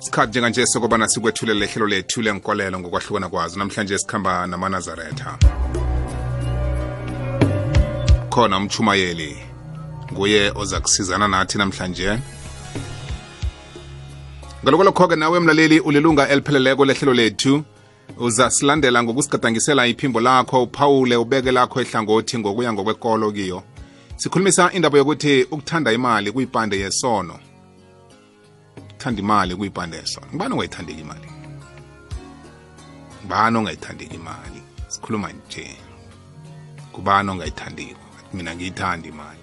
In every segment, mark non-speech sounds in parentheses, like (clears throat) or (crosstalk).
sikhathi njenganje sokubana sikwethule lehlelo lethu lenkolelo ngokwahlukana kwazo. Namhlanje sikhamba namanazaretha khona umchumayeli nguye oza kusizana nathi namhlanje. Ngaloko lokho-ke nawe mlaleli ulilunga elipheleleko lehlelo lethu. Uzasilandela ngokusigadangisela iphimbo lakho uphawule ubeke lakho ehlangothi ngokuya ngokwekolo kiyo. Sikhulumisa indaba yokuthi ukuthanda imali kuyipande yesono ukuthanda imali kuyipande yesono ngubani ongayithandeki imali? Ngubani ongayithandeki imali? Sikhuluma nje. Kubani ongayithandiko? Mina ngiyithanda imali.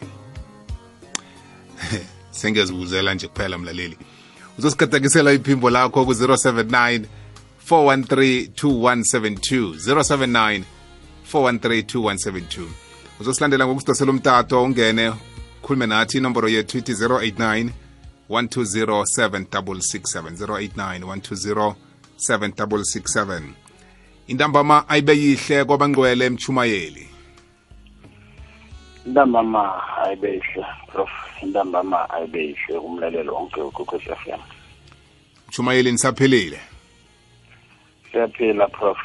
(laughs) Sengezibuzela nje kuphela mlaleli. Uzosigadangisela iphimbo lakho ku-079 413 2172 079 413 2172 uzosilandela ngokusidosela umtato ungene khulume nathi inomboro yethu ithi 089 1207667 089 intambama ayibeyihle kwabangcwele emchumayeli intambama ayibeyihle prof. Intambama ayibeyihle kumlalelo wonke ukwekwezi FM mchumayeli nisaphelile siyaphila prof.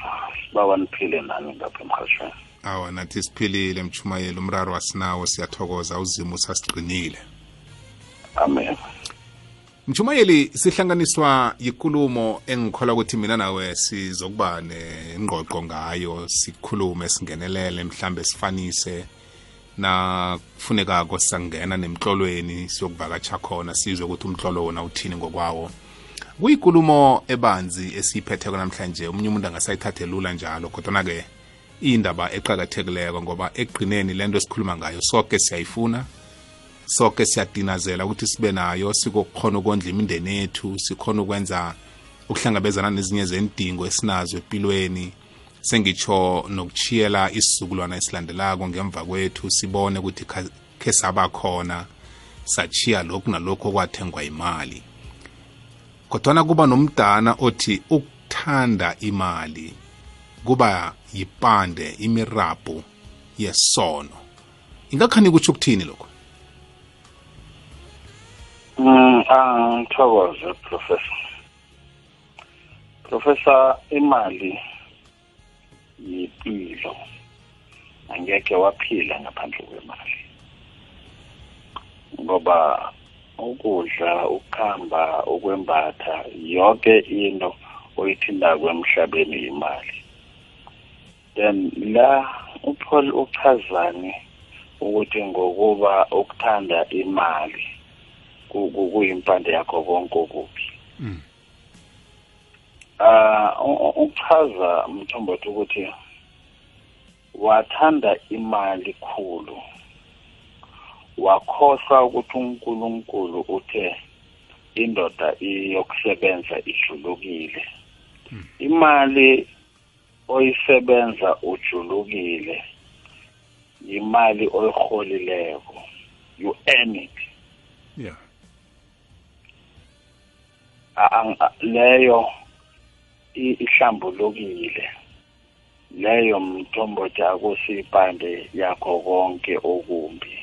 Sibawa niphile nani ngapha emhashweni awa nathi siphilile mchumayeli umraro wasinawo siyathokoza. Uzimo usasigcinile amen mchumayeli sihlanganiswa yikulumo engikhola ukuthi mina nawe sizokuba nengqoqo ngayo sikhulume singenelele mhlambe sifanise. Na kufunekako sangena nemtlolweni siyokuvakatsha khona sizwe ukuthi umtlolo wona uthini ngokwawo. Kuyikulumo ebanzi esiyiphetheko namhlanje omunye umuntu angasayithathe lula njalo kodwana-ke iyindaba eqakathekileko ngoba ekugqineni lento esikhuluma ngayo soke siyayifuna. Soke siyadinazela ukuthi sibe nayo sikokukhona ukondla imindeni yethu sikhona ukwenza ukuhlangabezana nezinye zendingo esinazo empilweni. Sengitsho nokuchiyela isizukulwana esilandelako ngemva kwethu sibone ukuthi khe saba khona sachiya lokhu nalokhu okwathengwa imali kodwana kuba nomdana othi ukuthanda imali kuba yipande imirabhu yesono. Ingakhani kutsho ukuthini lokho Mm, angithokoze professor. Professor imali yipilo. Angeke waphila ngaphandle kwemali. Ngoba ukudla, ukuhamba, ukwembatha, yonke into oyithindako emhlabeni imali. Then la uPaul uchazani ukuthi ngokuba ukuthanda imali kuyimpande yakho konke okubi. Ah uchaza mthombothi ukuthi wathanda imali khulu. Wakhohlwa ukuthi uNkulunkulu uthe indoda iyokusebenza ijulukile. Imali oyisebenza ujulukile imali oyiholileko you earn it. Yeah. Leyo ihlambulukile. Leyo mthombothi akusipande yakho konke okumbi.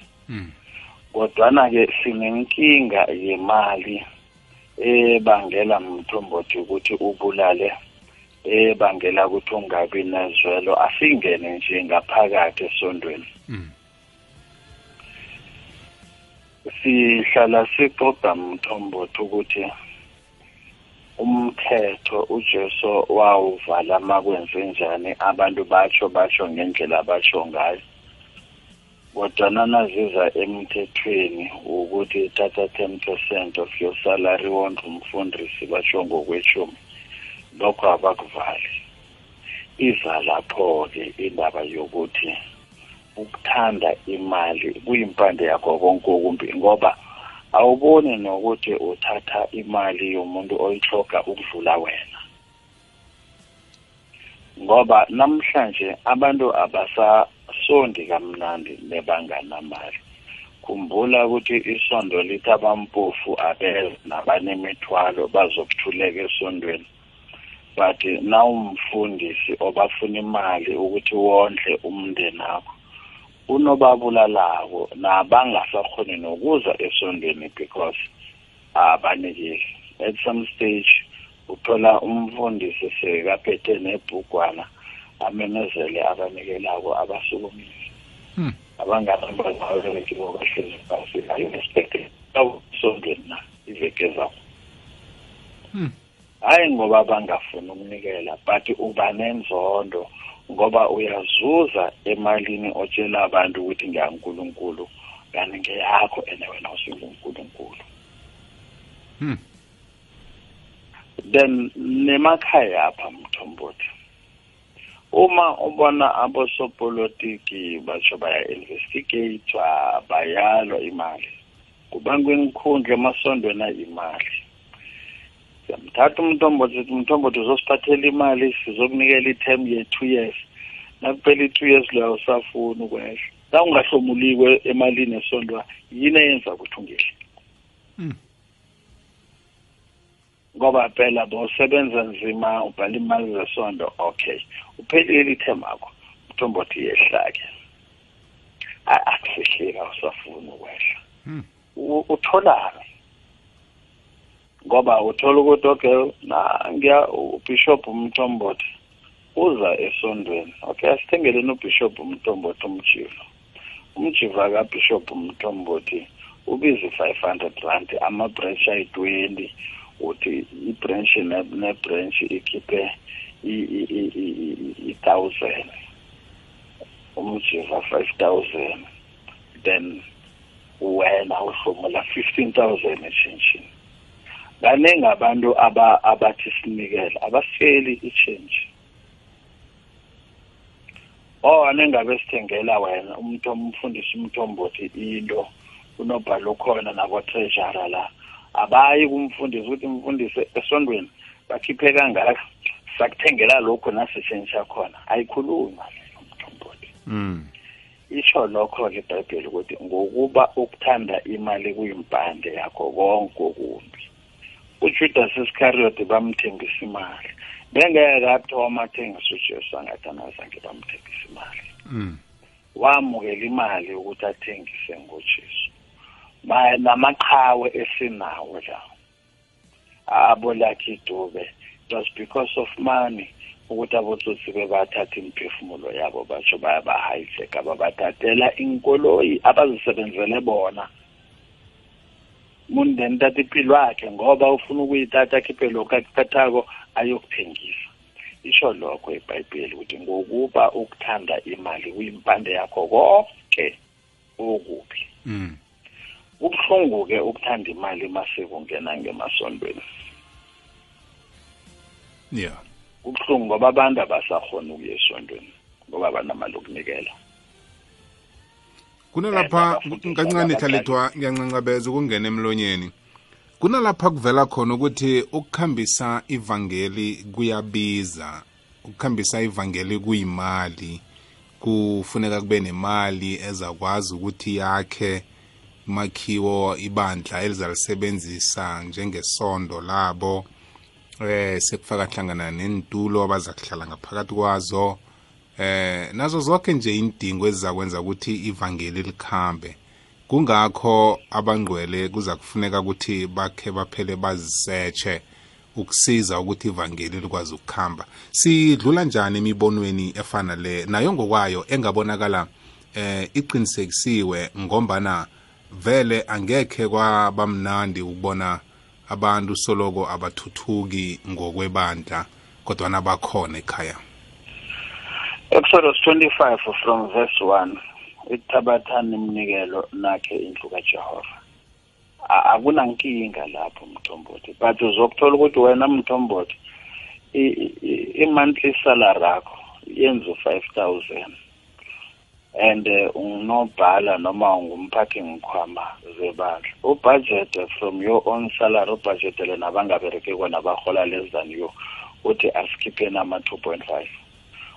Kodwana ke sinenkinga yemali ebangela mthombothi ukuthi ubulale ebangela ukuthi ungabi nezwelo asingene nje ngaphakathi esondweni. Sihlala sixoxa mthombothi ukuthi umthetho uJesu wawuvala makwenze njani abantu batsho batsho ngendlela abatsho ngayo. Kodwa nanaziza emthethweni ukuthi thatha 10% of your salary wondla umfundisi batsho ngokweshumi lokho abakuvali. Iza lapho-ke indaba yokuthi ukuthanda imali kuyimpande yakho konke okumbi ngoba awuboni nokuthi uthatha imali yomuntu oyihloga ukudlula wena. Ngoba namhlanje abantu abasasondi kamnandi nebanganamali. Khumbula ukuthi isondo lithi abampofu abeze nabanemithwalo bazokuthuleka esondweni. But nawumfundisi obafuna imali ukuthi wondle umndeni wakho unobabulalako nabangasakhoni nokuza esondweni because abanikile at some stage uthola umfundisi sekaphethe nebhugwana amemezele abanikelako abasukumile Hmm. abanganambazaberekiwo bahlezi phasi ayi-expected sondweni na iveke zabo Hmm. hayi ngoba bangafuni ukunikela but uba nenzondo ngoba uyazuza emalini otshela abantu ukuthi ngiyankulunkulu kanti ngeyakho and wena usingunkulunkulu Hmm. then nemakhaya apha mthombothi. Uma ubona abosopolitiki batsho baya-investigatwa bayalwa imali. Kubangwa inkhundla emasondweni ayimali. Siyamthatha umntombothi umntombothi uzosiphathela imali sizokunikela i-term ye-two years. Nakuphela i-two years leyo usafuni ukwehla. Na ungahlomuliwe emalini esondwa yini eyenza ukuthi ungehli? Hmm. ngoba phela bowusebenza nzima ubhala imali zesondo okay. Uphelile ithema akho umthombothi yehlake akusihlika usafuna ukwehla. Hmm. Utholani? Ngoba uthola ukuthi okay na ngiya ubishop umthombothi uza esondweni. Okay asithengeleni ubishop umthombothi umjiva umjiva kabishop umthombothi ubiza i-five hundred rand ama-branch ayi-twenty uthi i-branch ne- ne-branch ikhiphe i-thousand umjiva five thousand. Then wena uhlomula fifteen thousand eshintshini kaningi abantu aba abathi sinikele abaseli i-change. Oh nengabe sithengela wena umuntu umfundisi umthombothi into unobhala ukhona nabo-treasure la. Abayi kumfundisi ukuthi mfundisi esondweni bakhiphe kangaka sakuthengela lokhu nasitshentsha khona. Ayikhuluma leyo mthombothi Mm. isho lokho-ke ibhayibheli ukuthi ngokuba ukuthanda imali kuyimpande yakho konke okumbi. Ujudas iscariyoti bamthembisa imali. Bengeke athoma athengisa ujesu angathi anazange bamthembisa imali. Mm. wamukela imali ukuthi athengise ngojesu. Ma- namaqhawe esinawo la. Abolakhe idube it was because of money ukuthi abotsotsi bebathatha imiphefumulo yabo batsho bayabahayijeka babathathela inkoloyi abazisebenzele bona. Umuntu then thatha impilo yakhe ngoba ufuna ukuyithatha akhiphe lokhu akuthathako ayokuthengisa isho lokho ibhayibheli ukuthi ngokuba ukuthanda imali kuyimpande yakho konke okubi Mm. kubuhlungu-ke ukuthanda imali masekungena ngemasondweni Yeah. kubuhlungu ngoba abantu abasakhona ukuya esondweni ngoba banamali okunikela kunalapha kancane hlalethwa ngiyancancabeza ukungena emlonyeni. Kunalapha kuvela khona ukuthi ukukhambisa ivangeli kuyabiza ukukhambisa ivangeli kuyimali kufuneka kube nemali ezakwazi ukuthi yakhe makhiwo ibandla elizalisebenzisa njengesondo labo eh sekufaka hlangana nentulo abaza kuhlala ngaphakathi kwazo. Eh nazo zonke nje indingo ezizakwenza ukuthi ivangeli likhambe. Kungakho abangcwele kuza kufuneka ukuthi bakhe baphele bazisetshe ukusiza ukuthi ivangeli likwazi ukukhamba. Sidlula njani emibonweni efana le? Nayo ngokwayo engabonakala eh iqinisekisiwe ngombana vele angekhe kwabamnandi ukubona abantu soloko abathuthuki ngokwebandla kodwa nabakhona ekhaya. Exodus 25 from verse 1 ithabathani imnikelo nakhe indlu kajehova. Akunankinga lapho mthombothi but uzokuthola ukuthi wena mthombothi i-monthly salary yakho yenza u-five thousand and eh, unobhala noma ungumphathi ngikhwama zebandla. Ubudget from your own salary ubudgetele nabangaberekeko nabarhola less than you uthi asikhipheni ama-two point five.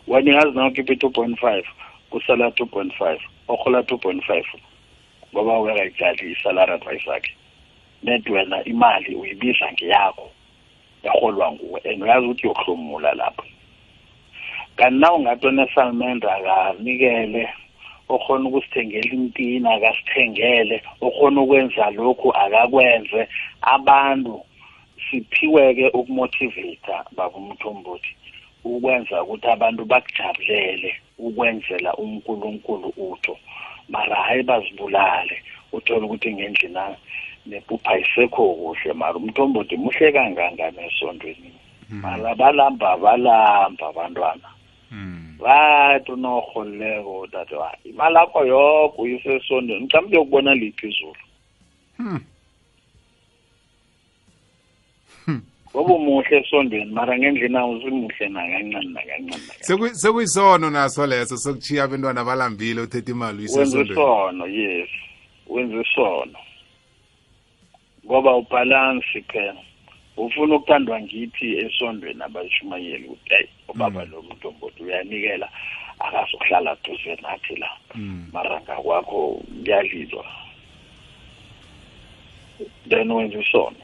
Wena ingazi na ukhiphe i-two point five. Kusala two point five. Orhola two point five. Ngoba ungakayidlali i-salary advice yakhe. Net wena imali uyibiza ngeyakho. Yarholwa nguwe. And uyazi ukuthi uyohlomula lapho. Kanti na ungathi onesalmende akanikele. Okhona ukusithengela intina akasithengele. Okhona ukwenza lokhu akakwenze. Abantu siphiwe-ke ukumotivate baba umthombothi. Ukwenza ukuthi abantu bakujabulele ukwenzela unkulunkulu utho. Mara hayi bazibulale uthole ukuthi ngendlina nepupha ayisekho kuhle. Mara umthombothi muhle kangangani esondweni? Mara balamba balamba abantwana. Bathi unorholileko tata wa imali akho yoke uyisesondweni. Mhlawumbe uyokubona liphi izulu. Ngoba umuhle esondweni mara ngendlini awusimuhle nakancane nakancane Seku- sekuyisono naso leso sokuchiya abantwana balambile uthethe imali isono yes. Wenza isono. Ngoba ubhalansi phela. Ufuna ukuthandwa ngithi esondweni abashumayeli ukuthi hayi ubaba lo muntu ombodi uyanikela akazokuhlala duze nathi la. Mara ngakwakho kuyalilwa then wenza isono.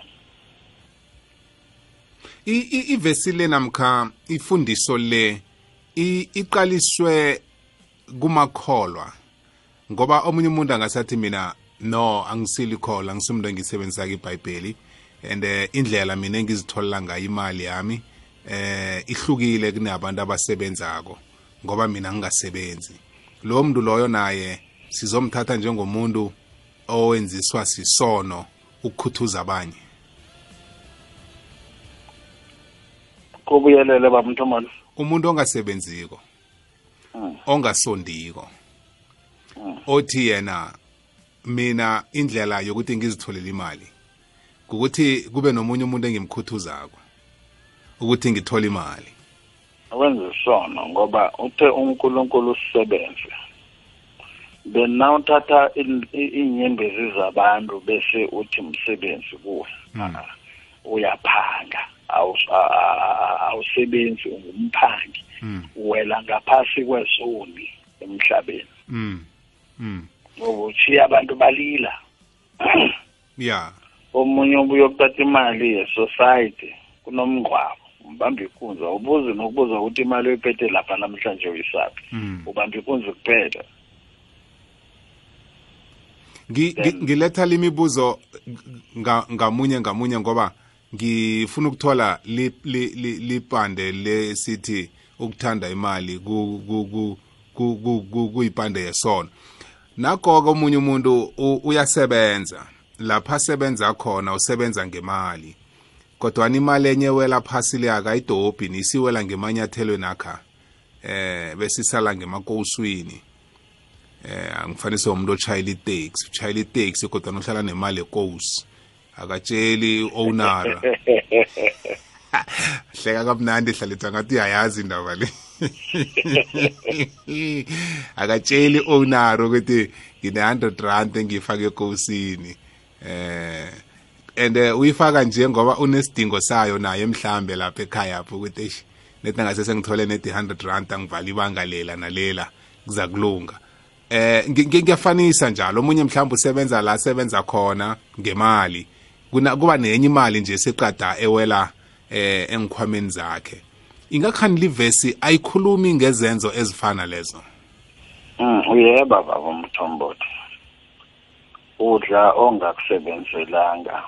Ivesi le namkha ifundiso le iqaliswe kumakholwa. Ngoba omunye umuntu angasathi mina no angisilikholwa angisumuntu engisebenzisa ibhayibheli and eh, indlela mina engizitholela ngayo imali yami eh ihlukile kunabantu abasebenzako ngoba mina ngingasebenzi lo muntu loyo naye sizomthatha njengomuntu owenziswa sisono ukukhuthuza abanye. Kubuyelele baba mntomalo umuntu ongasebenziko Mm. ongasondiko othi yena mina indlela yokuthi ngizitholele imali ukuthi kube nomunye umuntu engimkhuthuzako ukuthi ngithole imali. Wenza isono ngoba uthe unkulunkulu usisebenze bena uthatha in- i- iinyembezi zabantu bese uthi msebenzi kuwe. Ah, uyaphanga. Awusebenzi ungumphangi Mm. wela ngaphasi kwezoni emhlabeni mm. mm. ngoba uchiya abantu balila ya omunye obuye ukuthatha imali ye-society kunomngqwabo umbamba ikunza ubuze nokubuza ukuthi imali oyiphethe lapha namhlanje uyisaphi mm. ubamba ikunzi kuphela ngiletha limibuzo nga- ngamunye ngamunye ngoba ngifuna ukuthola li- li- li- lipande lesithi ukuthanda imali ku- ku- ku- ku- ku- ku- kuyipande yesono. Nagoke omunye umuntu u- uyasebenza. Lapha asebenza khona usebenza ngemali. Kodwa imali enye wela phasi le akayidobhi nisiwela ngemanyathelweni akha eh bese isala ngemakoswini eh angifanise umuntu otshayela itaxi utshayela itaxi kodwa nohlala nemali ekosi akatsheli owner hleka kamnandi hlalitha ngathi uyayazi indaba le. Akatsheli owner ukuthi ngine-hundred rand engiyifake ekosini. Eh and eh, uyifaka nje ngoba unesidingo sayo naye mhlambe lapha ekhaya pho ukuthi eish nethi ngase sengithole nedi 100 rand angivala ibanga lela nalela kuza kulunga. Eh ngi- ngi- ngiyafanisa njalo. Omunye mhlawumbe usebenza la sebenza khona ngemali. Kuna kuba nenye imali nje seqada ewela eh engikhwameni zakhe. Ingakhani livesi ayikhulumi ngezenzo ezifana lezo? Mm, uyeba baba mthombothi. Udla ongakusebenzelanga.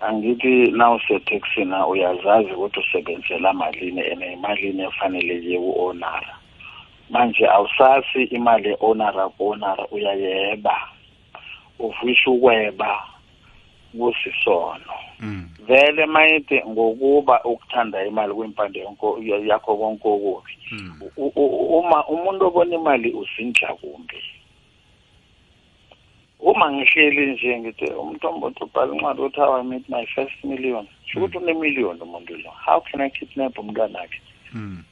Angithi nawuseteksini uyazazi ukuthi usebenzela malini ene imalini efaneleke u-onara manje awusasi imali e-onara ku-onara uyayeba. Ufisha ukweba. Kusisono mm. vele mayithi ngokuba ukuthanda imali kwimpande yakho konke okubi. Mm. Uma umuntu obona imali usindla kumbi. Uma ngihleli nje ngithi umntombothi ubhala incwadi ukuthi how I made my first million. Sho ukuthi unemiliyoni umuntu lo. How can I kidnap umntwana wakhe Mm.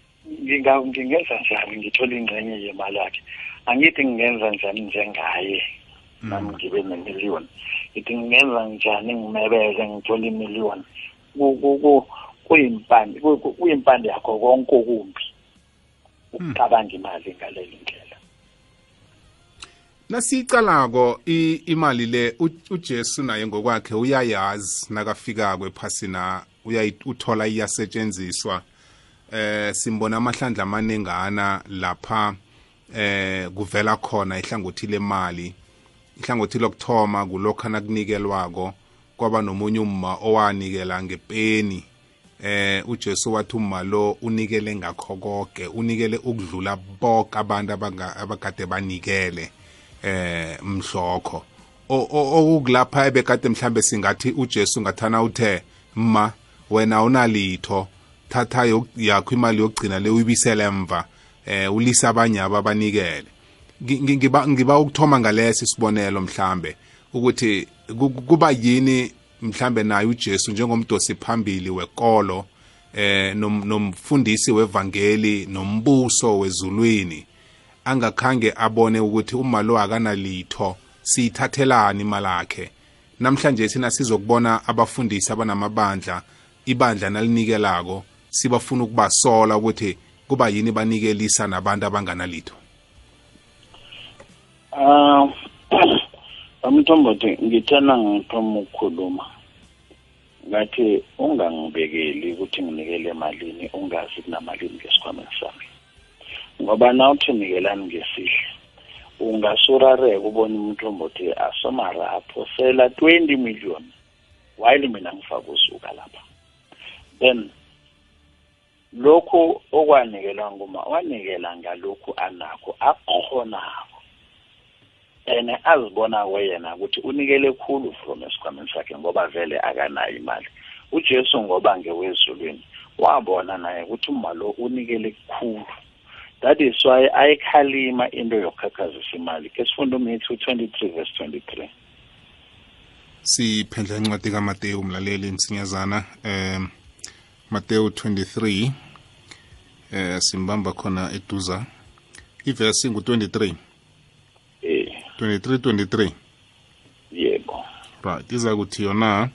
Nginga- ngingenza njani? Ngithole ingxenye yemali yakhe. Angithi ngingenza njani njengaye? Nami ngibe nemiliyoni. Ngithi ngingenza njani? Ngimebeze ngithole imiliyoni. Ku- ku- ku- kuyimpande ku- ku- kuyimpande yakho konke okumbi. Ukucabanga imali ngaleli ndlela. Nasiyicalako imali le ujesu naye ngokwakhe uyayazi nakafikako ephasina uthola iyasetshenziswa. Eh simbona amahlandla amanengana lapha eh kuvela khona ihlangothi lemali. Ihlangothi lokuthoma kulokho nakunikelwako kwaba nomunye umma owanikela ngepeni. Eh uJesu wathi uma lo unikele ngakho konke unikele ukudlula bonke abantu abakade banikele eh mhlokho. Okulapha ebekade mhlambe singathi uJesu ngathana uthe ma wena unalitho thatha yakho imali yokugcina le uyibisele emva eh ulisa abanye ababanikele ngiba ngiba ukuthoma ngalesi sibonelo mhlambe ukuthi kuba yini mhlambe naye uJesu njengomdosi phambili wekolo eh nomfundisi wevangeli nombuso wezulwini angakhange abone ukuthi uma lo akanalitho siyithathelani imali yakhe namhlanje sina sizokubona abafundisi abanamabandla ibandla nalinikelako sibafuna ukubasola ukuthi kuba yini banikelisa nabantu abanganalitho. Um (clears throat) amthombothi ngithanda ngithoma ukukhuluma. Ngathi ungangibekeli ukuthi nginikele emalini ungazi kunamalini ngesikhwameni sami. Ngoba nawuthi nikelani ngesihle ungasurareka ubona umthombothi asomarapho sela 20 million. While mina ngifaka usuka lapha. Then lokhu okwanikelwa nguma wanikela ngalokhu anakho akhonako and azibona weyena ukuthi unikele khulu from esikhwameni sakhe ngoba vele akanayo imali. Ujesu ngoba ngewezulwini wabona naye ukuthi uma lo unikele khulu. That is why ayikhalima into yokukhakhazisa imali. Ke sifunda umatthew 23 verse 23 siphendla incwadi kamateyu umlaleli msinyazana um mateyu 23 eh simbamba khona eduza. Ivesi ngu-23 23 23 yebo. Right iza kuthi yona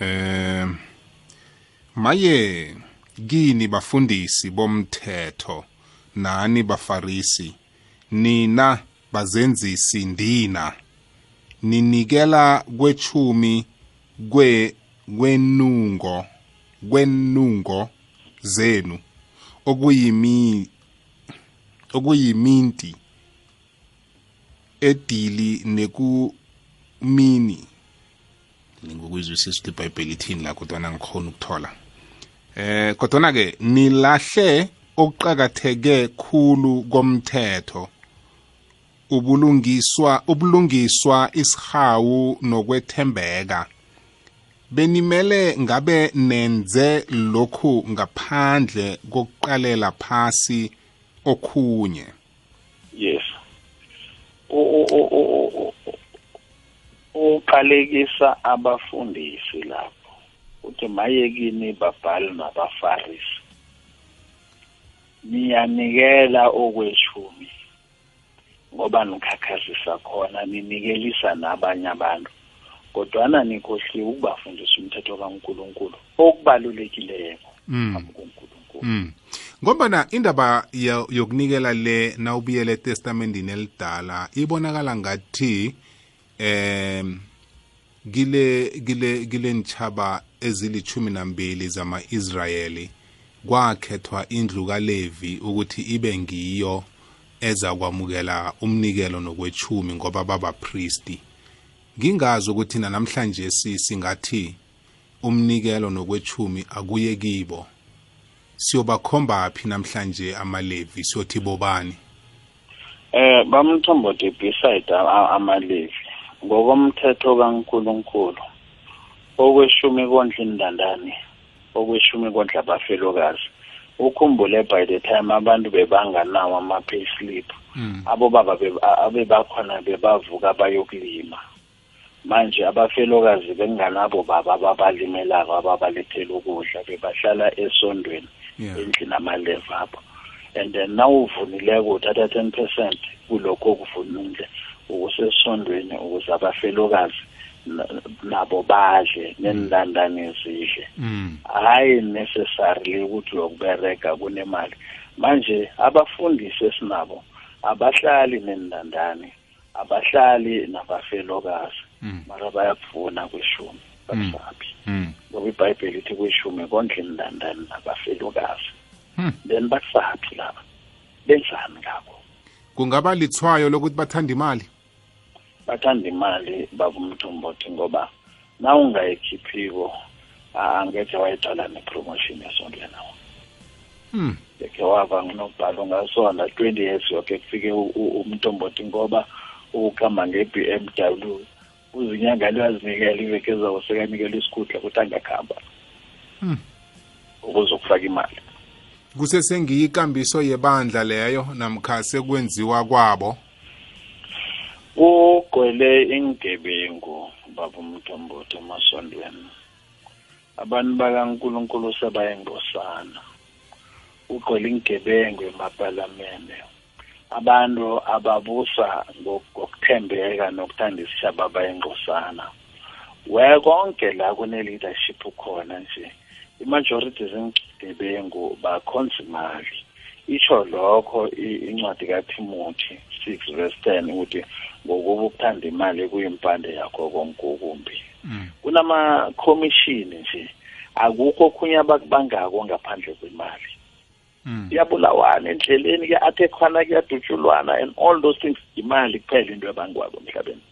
eh maye kini bafundisi bomthetho nani bafarisi nina bazenzisi ndina ninikela kwechumi kwe kwenungo kwenungo zenu okuyimi okuyiminti edili nekumini ngokuyizwisisa ukuthi ibhayibheli ithini la kodwana ngikhona ukuthola. Eh kodwana ke nilahle okuqakatheke khulu komthetho ubulungiswa ubulungiswa isihawu nokwethembeka. Benimele ngabe nenze lokhu ngaphandle kokuqalela phasi okhunye. Uqalekisa abafundisi lapho uthi mayekini babhali nabafarisi niyanikela okweshumi ngoba nikhakhazisa khona ninikelisa nabanye abantu kodwana nikhohliwe ukubafundisa umthetho kaNkuluNkulu okubalulekileyo mm. mm. Ngoba indaba yokunikela le nawubuyela etestamentini elidala ibonakala ngathi em gile gile gile nchaba ezilichumi nambili zama-israyeli kwakhethwa indlu kalevi ukuthi ibe ngiyo eza kwamukela umnikelo nokwechumi ngoba babapristi. Ngingazi ukuthi namhlanje singathi umnikelo nokwechumi akuye kibo. Siyobakhomba phi namhlanje amalevi? Siyothi bobani? Eh bamthombothi beside amalevi. Ngokomthetho kaNkuluNkulu okweshumi kondla indandane okweshumi kondla abafelokazi ukhumbule by the time abantu bebanganawo ama-payslip mm. abo baba abebakhona bebavuka bayokulima. Manje abafelokazi benganabo baba ababalimelako ababalethela ukudla bebahlala esondweni. Endlini amaleva apho and then nawuvunileko uthatha ten percent kulokho okuvunile ukusesondweni ukuze abafelokazi nabo badle nenlandane zidle. Hayi necessarily ukuthi uyokubereka kunemali. Manje abafundisi esinabo abahlali nenlandane abahlali nabafelokazi. Mara bayakuvuna kweshumi. Bakusaphi ngoba ibhayibheli ithi kweshumi kondla indandane nabafelokazi. Then bakusaphi laba benzani ngakho? Kungaba lithwayo lokuthi bathanda imali? Bathanda imali babumthombothi ngoba na ungayikhiphiko angekhe wayidala nepromotion yesondle nawo Hmm. yekhe wava nginobhalo ngasona 20 years yoke kufike umntomboti ngoba ukuhamba nge-BMW uzinyanga liyazinikela iveke ezawo sekanikela isikhundla ukuthi angakuhamba Hmm. ukuze ukufaka imali. Kusesengiyikambiso yebandla leyo namkha sekwenziwa kwabo? Kugcwele ingebengu baba umntomboti emasondweni abantu bakankulunkulu sebayengosana kugcwele ingebengu emapalamende. Abantu ababusa ngokuthembeka nokuthanda isishaba bayengqosana wekonke la kune-leadership khona nje i-majority zengebengu bakhonza imali isho lokho incwadi kaTimothy 6 verse 10 ukuthi ngokuba ukuthanda imali kuyimpande yakho konke okumbi. Kunama commission nje akukho okhunye abakubangako ngaphandle kwemali. Kuyabulawana endleleni-ke kuya-athekhwana kuyadutshulwana and all those things imali kuphela into ebangwako emhlabeni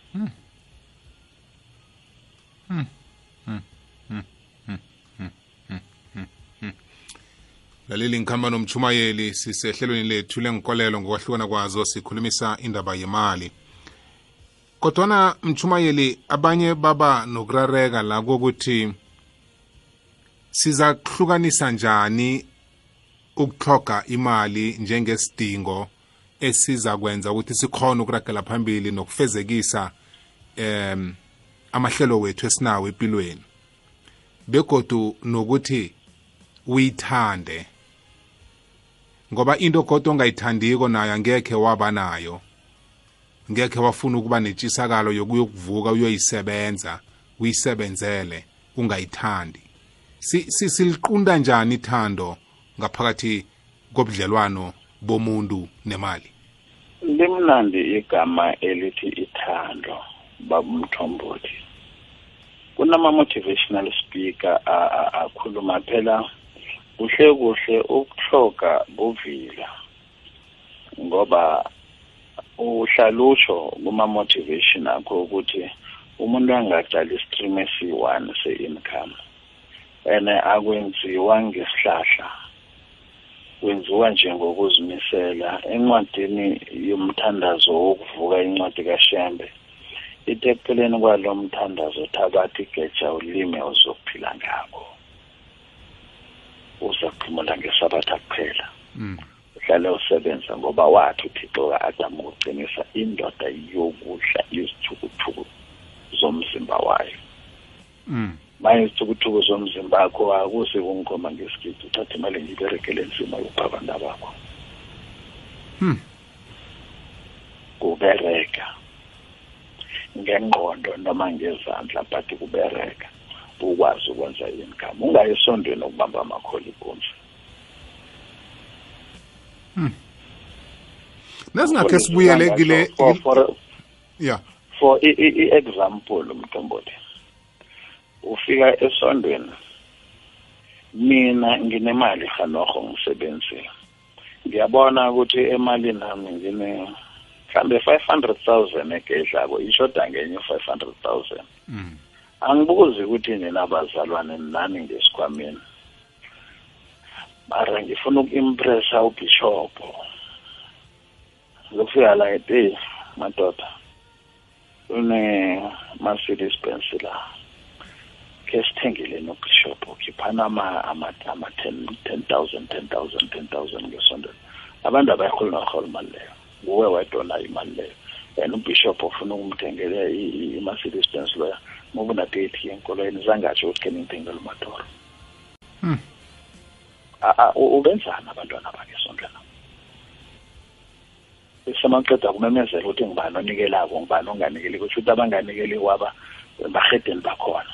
laleli ngikhamba nomchumayeli sisehlelweni lethu lenkolelo ngokwahlukana kwazo sikhulumisa indaba yemali. Kodwana mchumayeli abanye baba nokurareka la kokuthi siza kuhlukanisa njani ukuthoga imali njengesidingo esiza kwenza ukuthi sikhona ukuragela phambili nokufezekisa em amahlelo wethu esinawo empilweni. Begodu nokuthi uyithande ngoba into kodwa ongayithandiko nayo angekhe waba nayo. Ngekhe wafuna ukuba nentshisakalo yokuyokuvuka uyoyisebenza uyisebenzele ungayithandi. Siliqunda njani ithando? Ngaphakathi kobudlelwano bomuntu nemali? Limnandi igama elithi ithando babumthombothi kunama-motivational speaker akhuluma phela kuhle kuhle ukuhloga buvila ngoba uhlalusho kuma-motivation akho ukuthi umuntu angaqala istream esi-one se-income and akwenziwa ngesihlahla. Kwenziwa nje ngokuzimisela encwadini yomthandazo wokuvuka incwadi kashembe. Ithi ekupheleni kwalo mthandazo thabathi igeja ulime uzokuphila ngako uzakuphumula ngesabatha kuphela. Uhlale usebenza ngoba wathi uthixo ka-adamu ukuqinisa indoda yokudla izithukuthuku zomzimba wayo. Manje isithukuthuku zomzimba akho akusi kungoma ngesikithi uthathe imali ngiyiberekele nzima yokupha abantu abakho. Kubereka. Ngengqondo noma ngezandla but kubereka. Ukwazi ukwenza income ungayi esondweni ukubamba amakholi ikunzi nasingakhe sibuyele kile yeah. for i-example umntomboti ufika esondweni mina nginemali hanoho ngisebenzile ngiyabona ukuthi emalini nami ngine mhlambe 500,000 egedlako ishoda ngenye 500,000 angibuzi ukuthi nina abazalwane nani ngesikhwameni. Mara ngifuna uku-impressa ubishopho ngizofika la ethi madoda. Une-mercedes benz la. Ke sithengele nobishopho khiphana ama-ten ten thousand ten thousand ten thousand ngesondelo abantu abayiholi noholi imali leyo. Nguwe wedwa onayo imali leyo. And ubishop ufuna ukumthengele i-mercedes benz loya ngoba unadeyithi enkolweni zangatsho ukuthi ke ningithengele umatoro ubenzani abantwana bakhe esondlana semaqeda kumemezela ukuthi ngibani onikelako ngibani onganikeli kusho ukuthi abanganikeli kwaba bahedeni bakhona.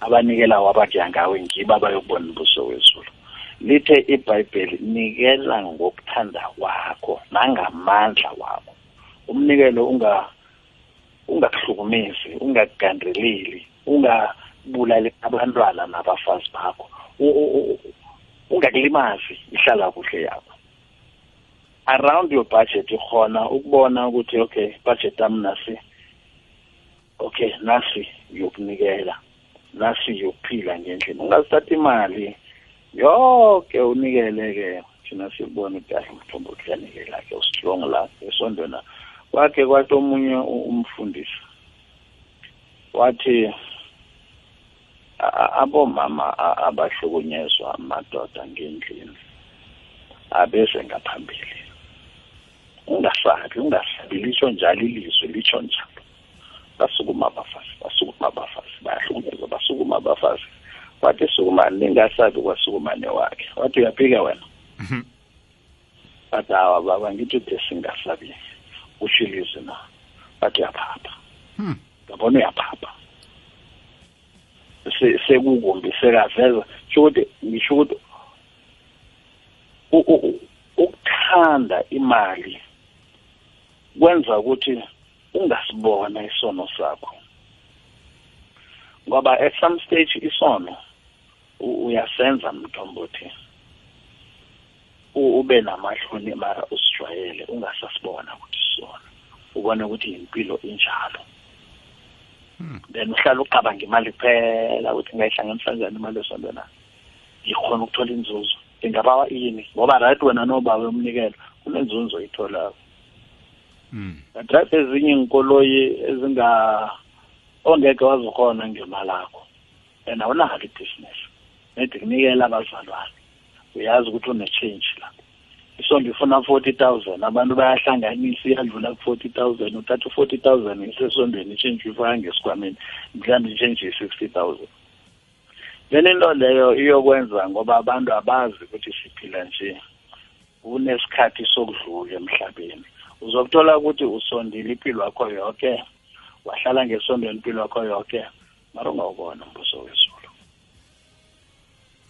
Abanikela wabakuya ngawe ngibo abayokubona umbuso wezulu. Lithe ibhayibheli nikela ngokuthanda kwakho nangamandla wakho. Umnikelo unga ungakuhlukumezi ungakugandeleli ungabulali abantwana nabafazi bakho. Ungakulimazi ihlala kuhle yakho. Around your budget ikhona ukubona ukuthi okay budget yami nasi okay nasi yokunikela. Nasi yokuphila ngendlela ungasithatha imali yonke unikele-ke thina sibone ukuthi kahle umthombo kuyanikela-ke ustrong la esondweni kwakhe kwathi omunye umfundisi wathi abomama abahlukunyezwa amadoda ngendlini abeze ngaphambili. Ungasabi ungasabi lisho njalo ilizwi lisho njalo. Basukuma abafazi basukuma abafazi bayahlukunyezwa basukuma abafazi wathi sukumani ningasabi kwasukumane wakhe. Wathi uyaphika wena? Bathi hawa baba ngithi ude singasabi usho ilizwi na? Bathi uyaphapha. Ngabona uyaphapha. Sekukumbi sekaveza. Sho ukuthi ngisho ukuthi ukuthanda imali kwenza ukuthi ungasibona isono sakho. Ngoba at some stage isono uyasenza mthombothi ube namahloni mara usijwayele ungasasibona ukuthi sona ubone ukuthi impilo injalo. Then uhlala ucabanga imali kuphela ukuthi ngayihlanganisa kanjani imali esontweni ngikhona ukuthola inzuzo. Ingabawa ini? Ngoba right wena nobawe umnikelo kunenzunzo oyitholayo. Kanti right ezinye inkoloyi ezinga ongeke wazikhona ngemali akho and awunalo ibhizinesi nedi kunikela abazalwane. Uyazi ukuthi une-change la. Isonto ifuna forty thousand abantu bayahlanganisa iyadlula ku-forty thousand uthatha u-forty thousand isesondweni i-change uyifaka ngesikhwameni mhlawumbe i-change yi-sixty thousand. Then into leyo iyokwenza ngoba abantu abazi ukuthi siphila nje kunesikhathi sokudlula emhlabeni. Uzokuthola ukuthi usondile impilo yakho yonke wahlala ngesondweni impilo yakho yonke mara ungawubona umbuso wezulu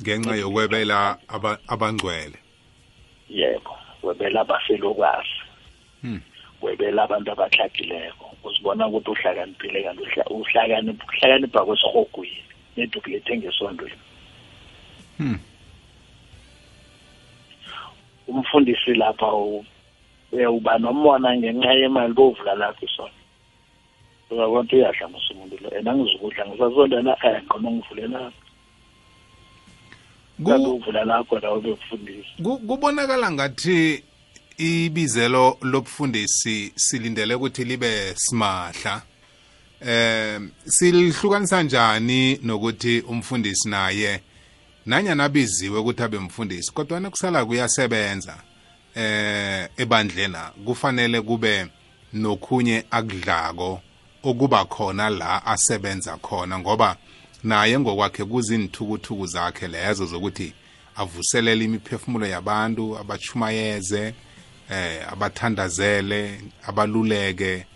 ngenxa yokwebela abangcwele. Yebo webela abafelokwazi webela abantu abahlagileko uzibona ukuthi uhlakaniphile kanti uhlakanipha kwesihogwini nedi ukulethe ngesondweni umfundisi lapha uba nomona ngenxa yemali bovula lapho isona uyabona ukuthi uyadlangusa umuntu lo. And angizukudla ngisasondela eh ngcono ngivulela uvula lakho la ubekufundisa kubonakala ngathi ibizelo lobufundisi silindele ukuthi libe simahla. Eh silihlukanisa njani nokuthi umfundisi naye nanyana abiziwe ukuthi abe mfundisi? Kodwa kusala kuyasebenza. Eh ebandlena kufanele kube nokhunye akudlako okuba khona la asebenza khona ngoba naye ngokwakhe kuzinthukuthuku zakhe lezo zokuthi avuselele imiphefumulo yabantu abachumayeze eh abathandazele abaluleke.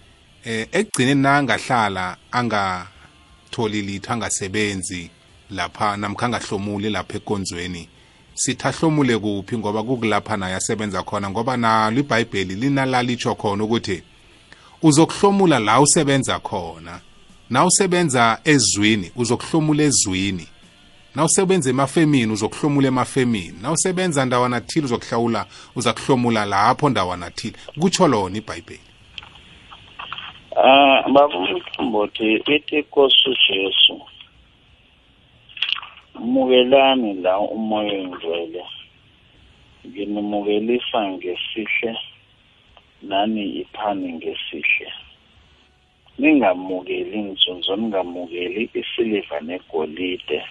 Eh ekugcineni nangahlala angatholi litho angasebenzi lapha namkha angahlomuli lapha ekonzweni sithi ahlomule kuphi ngoba kukulapha naye asebenza khona ngoba nalo ibhayibheli linalalisho khona ukuthi uzokuhlomula la usebenza khona. Na usebenza ezwini uzokuhlomula ezwini. Na usebenza emafemini uzokuhlomula emafemini. Na usebenza ndawana thile uzokuhlawula uzakuhlomula lapho ndawana thile. Kutsho lona ibhayibheli. Ah baba umthombothi ithi Nkosi uJesu mukelani la umoya engcwele. Nginimukelisa ngesihle nani iphani ngesihle. Ningamukeli inzunzo ningamukeli isiliva negolide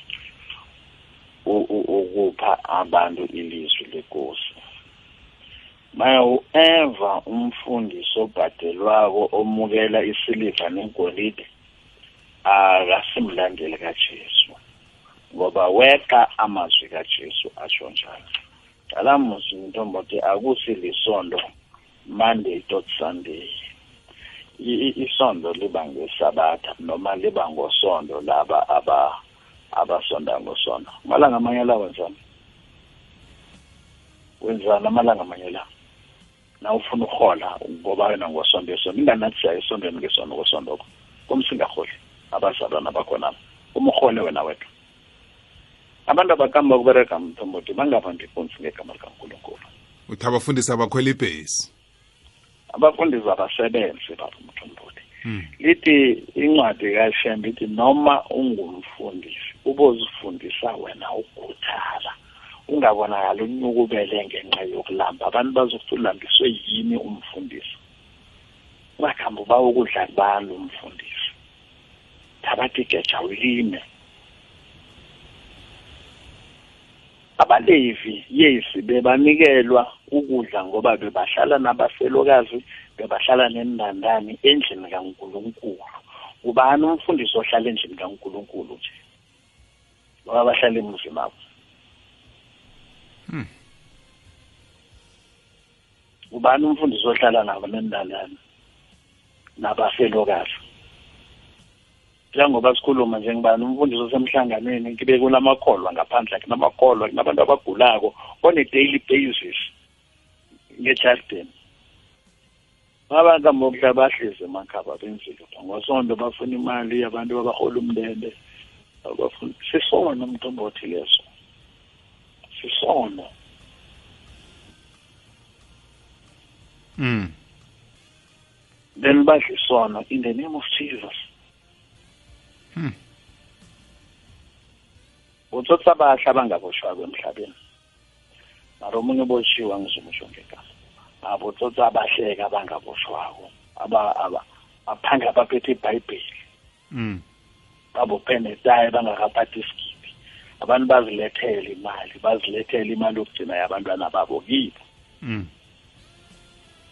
ukupha abantu ilizwi lenkosi. Maya ueva umfundisi obhadelwako omukela isiliva negolide akasimlandeli kajesu. Ngoba weqa amazwi kajesu asho njalo. Alamuzi ntombothi akusi lisondo monday tot sunday. Isondo liba ngesabatha noma liba ngosondo laba aba abasonda ngosondo amalanga amanye la wenzani? Wenzani amalanga amanye la? Na ufuna uhola ngoba wena ngosondo esondo inganathi siya esondweni ngesondo ngosondoko komsingaholi abazalwana bakhonapho uma uhole wena wedwa. Abantu abakamba kubereka mthombothi bangabambi ipunsi ngegama likankulunkulu. Uthi abafundisi abakhwela ibhesi? Abafundisi abasebenzi baba mthombothi lithi incwadi kaShembe ithi noma ungumfundisi ubozifundisa wena ukukhuthala. Ungabonakala unyukubele ngenxa yokulamba. Abantu bazokulambiswe yini umfundisi? Ungakhambi uba ukudla kubani umfundisi? Thabatha igeja ulime. Abalevi yesi bebanikelwa ukudla ngoba bebahlala nabafelokazi bebahlala nendandani endlini kaNkuluNkulu. Ubani umfundisi ohlala endlini kaNkuluNkulu nje? Ngoba bahlala emuzini wabo ubani umfundisi ohlala nabo nendandani nabafelokazi njengoba sikhuluma nje ngibani umfundisi osemhlanganweni kibe kunamakholwa ngaphandle kunamakholwa kunabantu abagulako on a daily basis nge-justin abantu amokudla bahlezi emakhaba benzile lutho ngosonto bafuna imali abantu abahola umndende abafuna sisona umntombothi leso sisona mm then badle isono in the name of jesus. Hmm. utsotsi abahle abangaboshwako emhlabeni. Mara omunye uboshiwa ngizomusho ngegama. Abotsotsi abahleka abangaboshwako aba aba baphange abaphethe ibhayibheli. Mm babophe netayi bangakaphathi isigidi. Abantu bazilethele imali bazilethele imali yokugcina yabantwana babo kibo. Mm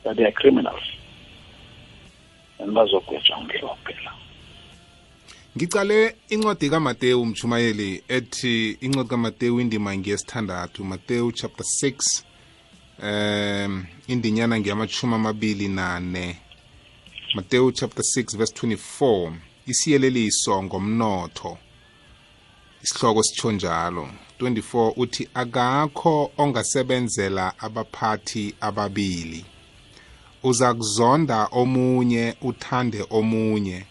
that they are criminals. And bazogwetshwa umhlophe la ngicale incwadi kaMateyu mchumayeli ethi incwadi kaMateyu indima ngiyesithandathu. Mateyu chapter 6 um indinyana ngiyamachumi amabili nane. Mateyu chapter 6 verse 24 isiyeleliso ngomnotho. Isihloko sitsho njalo. 24 uthi akakho ongasebenzela abaphathi ababili. Uza kuzonda omunye uthande omunye.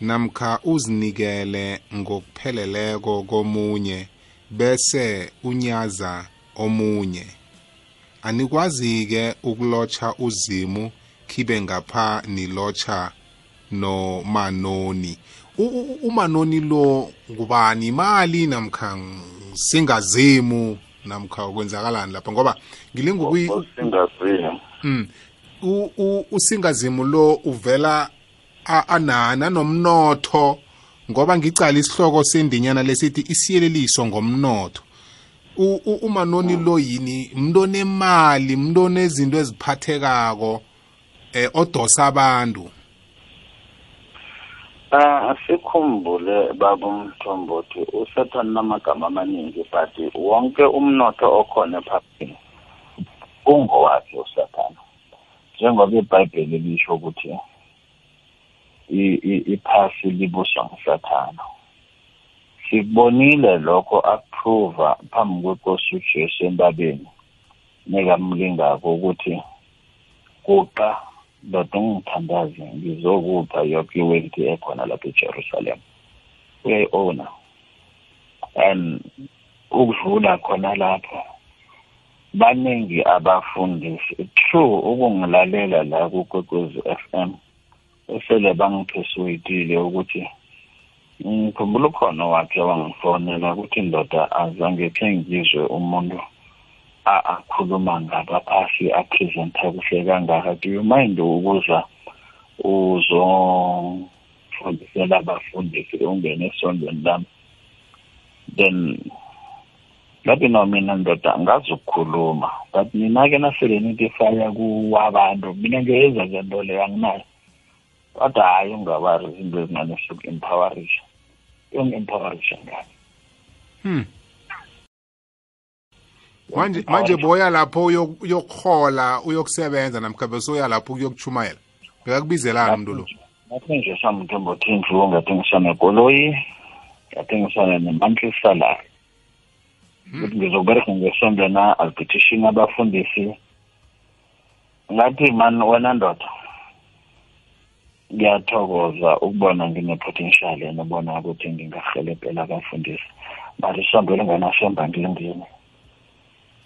Namkha uzinikele ngokupheleleko komunye bese unyaza omunye. Anikwazi-ke ukulotsha uzimu khibe ngapha nilotsha nomanoni. Umanoni lo ngubani? Imali namkha singazimu namkha kwenzakalani lapha? Ngoba ngilingukuyi singaziyo Mm. Usingazimu lo uvela a- anani anomnotho ngoba ngicala isihloko sendinyana lesithi isiyeleliso ngomnotho. Umanoni lo yini mntu onemali mntu onezinto eziphathekako eh odosa abantu? Ah asikhumbule baba umthombothi usathana namagama amaningi but wonke umnotho okhona ephasini ungowakhe usathana njengoba ibhayibheli lisho ukuthi iphasi libuswa ngusathana sikubonile lokho akuprova phambi kwenkosi ujesu entabeni nekamlingako ukuthi kuqa ndoda ungithandaze ngizokupha yoke iwenti ekhona lapha ejerusalem. Uyayi-owna and ukudlula khona lapho baningi abafundisi true ukungilalela la kukwekwezi f m esele bangiphesuyitile ukuthi ngikhumbula ukhona wakhe wangifonela ukuthi ndoda azange khe ngizwe umuntu a- akhuluma ngabaphasi apresenta kuhle kangaka. Do you mind ukuza uzofundisela abafundisi ungene esondweni lami? Then ngathi no mina ndoda ngazi ukukhuluma but mina-ke nasele nithi faya kuwabantu mina ngiyenza le nto leyo anginayo. Kodwa hhayi ungabari izinto ezincane soku-empowerisha yongi-empowerisha ngani? Hmm. manje manje boya lapho uyo- uyokhola uyokusebenza namkha besoya lapho ukuyokuchumayela bekakubizelani umuntu lo? ngathengisa samthombo thindlu ngathengisa nekoloyi ngathengisa ne-monthly salary. Ukuthi ngizobereka ngesonto na alpetition abafundisi. Ngathi man wena ndoda ngiyathokoza ukubona ngine-potential enobona ukuthi ngingahelebhela abafundisi. Mari isonto elinganashemba ngilingeni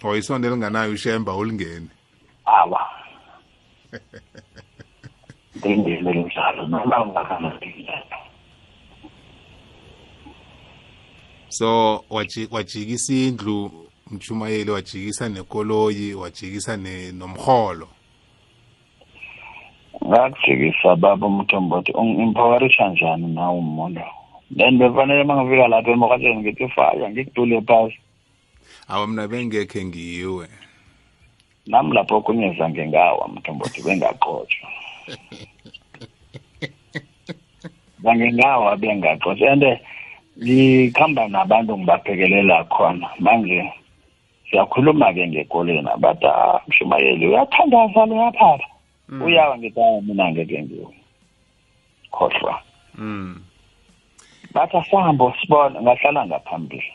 or isonto elinganayo ushemba ulingene. Awa ngendlela njalo noma ungakanadilelo so wajikisa indlu mchumayeli wajikisa nekoloyi wajikisa nomholo ngakujikisa baba umthombothi ungi-empowerisha njani nawe umuntu? Then befanele uma ngifika lapha emokatsheni ngithi faya ngikudule phasi. Awa mna bengekhe ngiwe. Nami lapho okunye zange ngawa mthombothi bengaqotshwa (laughs) zange ngawa bengaqotshwa and ngikhamba nabantu ngibaphekelela khona. Manje siyakhuluma-ke ngekoleni bathi ah mshumayeli uyathandaza loyaphapha mm. Uyawa ngithi hayi mina ngeke ngiwe khohlwa mm. bathi asihambo sibona ngahlala ngaphambili.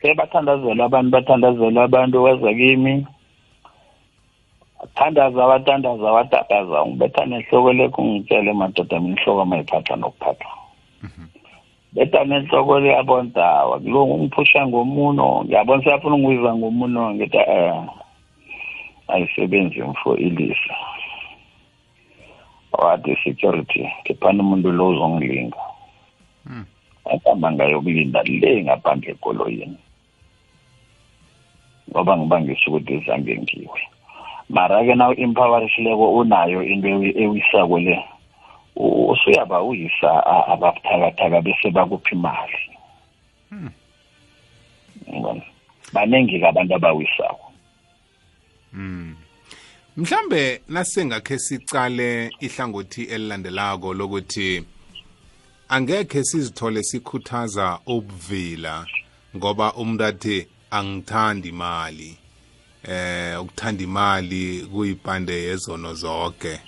Ke bathandazela abantu bathandazela abantu weza kimi. Thandaza watandaza watakaza ngibetha nehloko lekho ngitshele madoda mina ihloko mayiphatha nokuphatha. Mhm. beta nenhloko liyabona hawa kulungu ungiphusha ngomuno. Ngiyabona siyafuna ungiwiza ngomuno. Ngithi eh. Ayisebenzi mfo ilisa. Wathi security khiphani umuntu lo uzongilinga. Hmm. ahamba ngayokulinda le ngaphandle ekoloyini. Ngoba ngibangisa ukuthi zange ngiwe. Mara-ke na u-empowerishileko unayo into ewisako le usuyaba uyisa ababuthakathaka bese bakuphi imali. Ngibona. Baningi-ke abantu abawisako. Mm. Mhlambe nasengakhe sicale ihlangothi elilandelako lokuthi angekhe sizithole sikhuthaza ubuvila ngoba umuntu athi angithandi imali eh ukuthanda imali kuyipande yezono zonke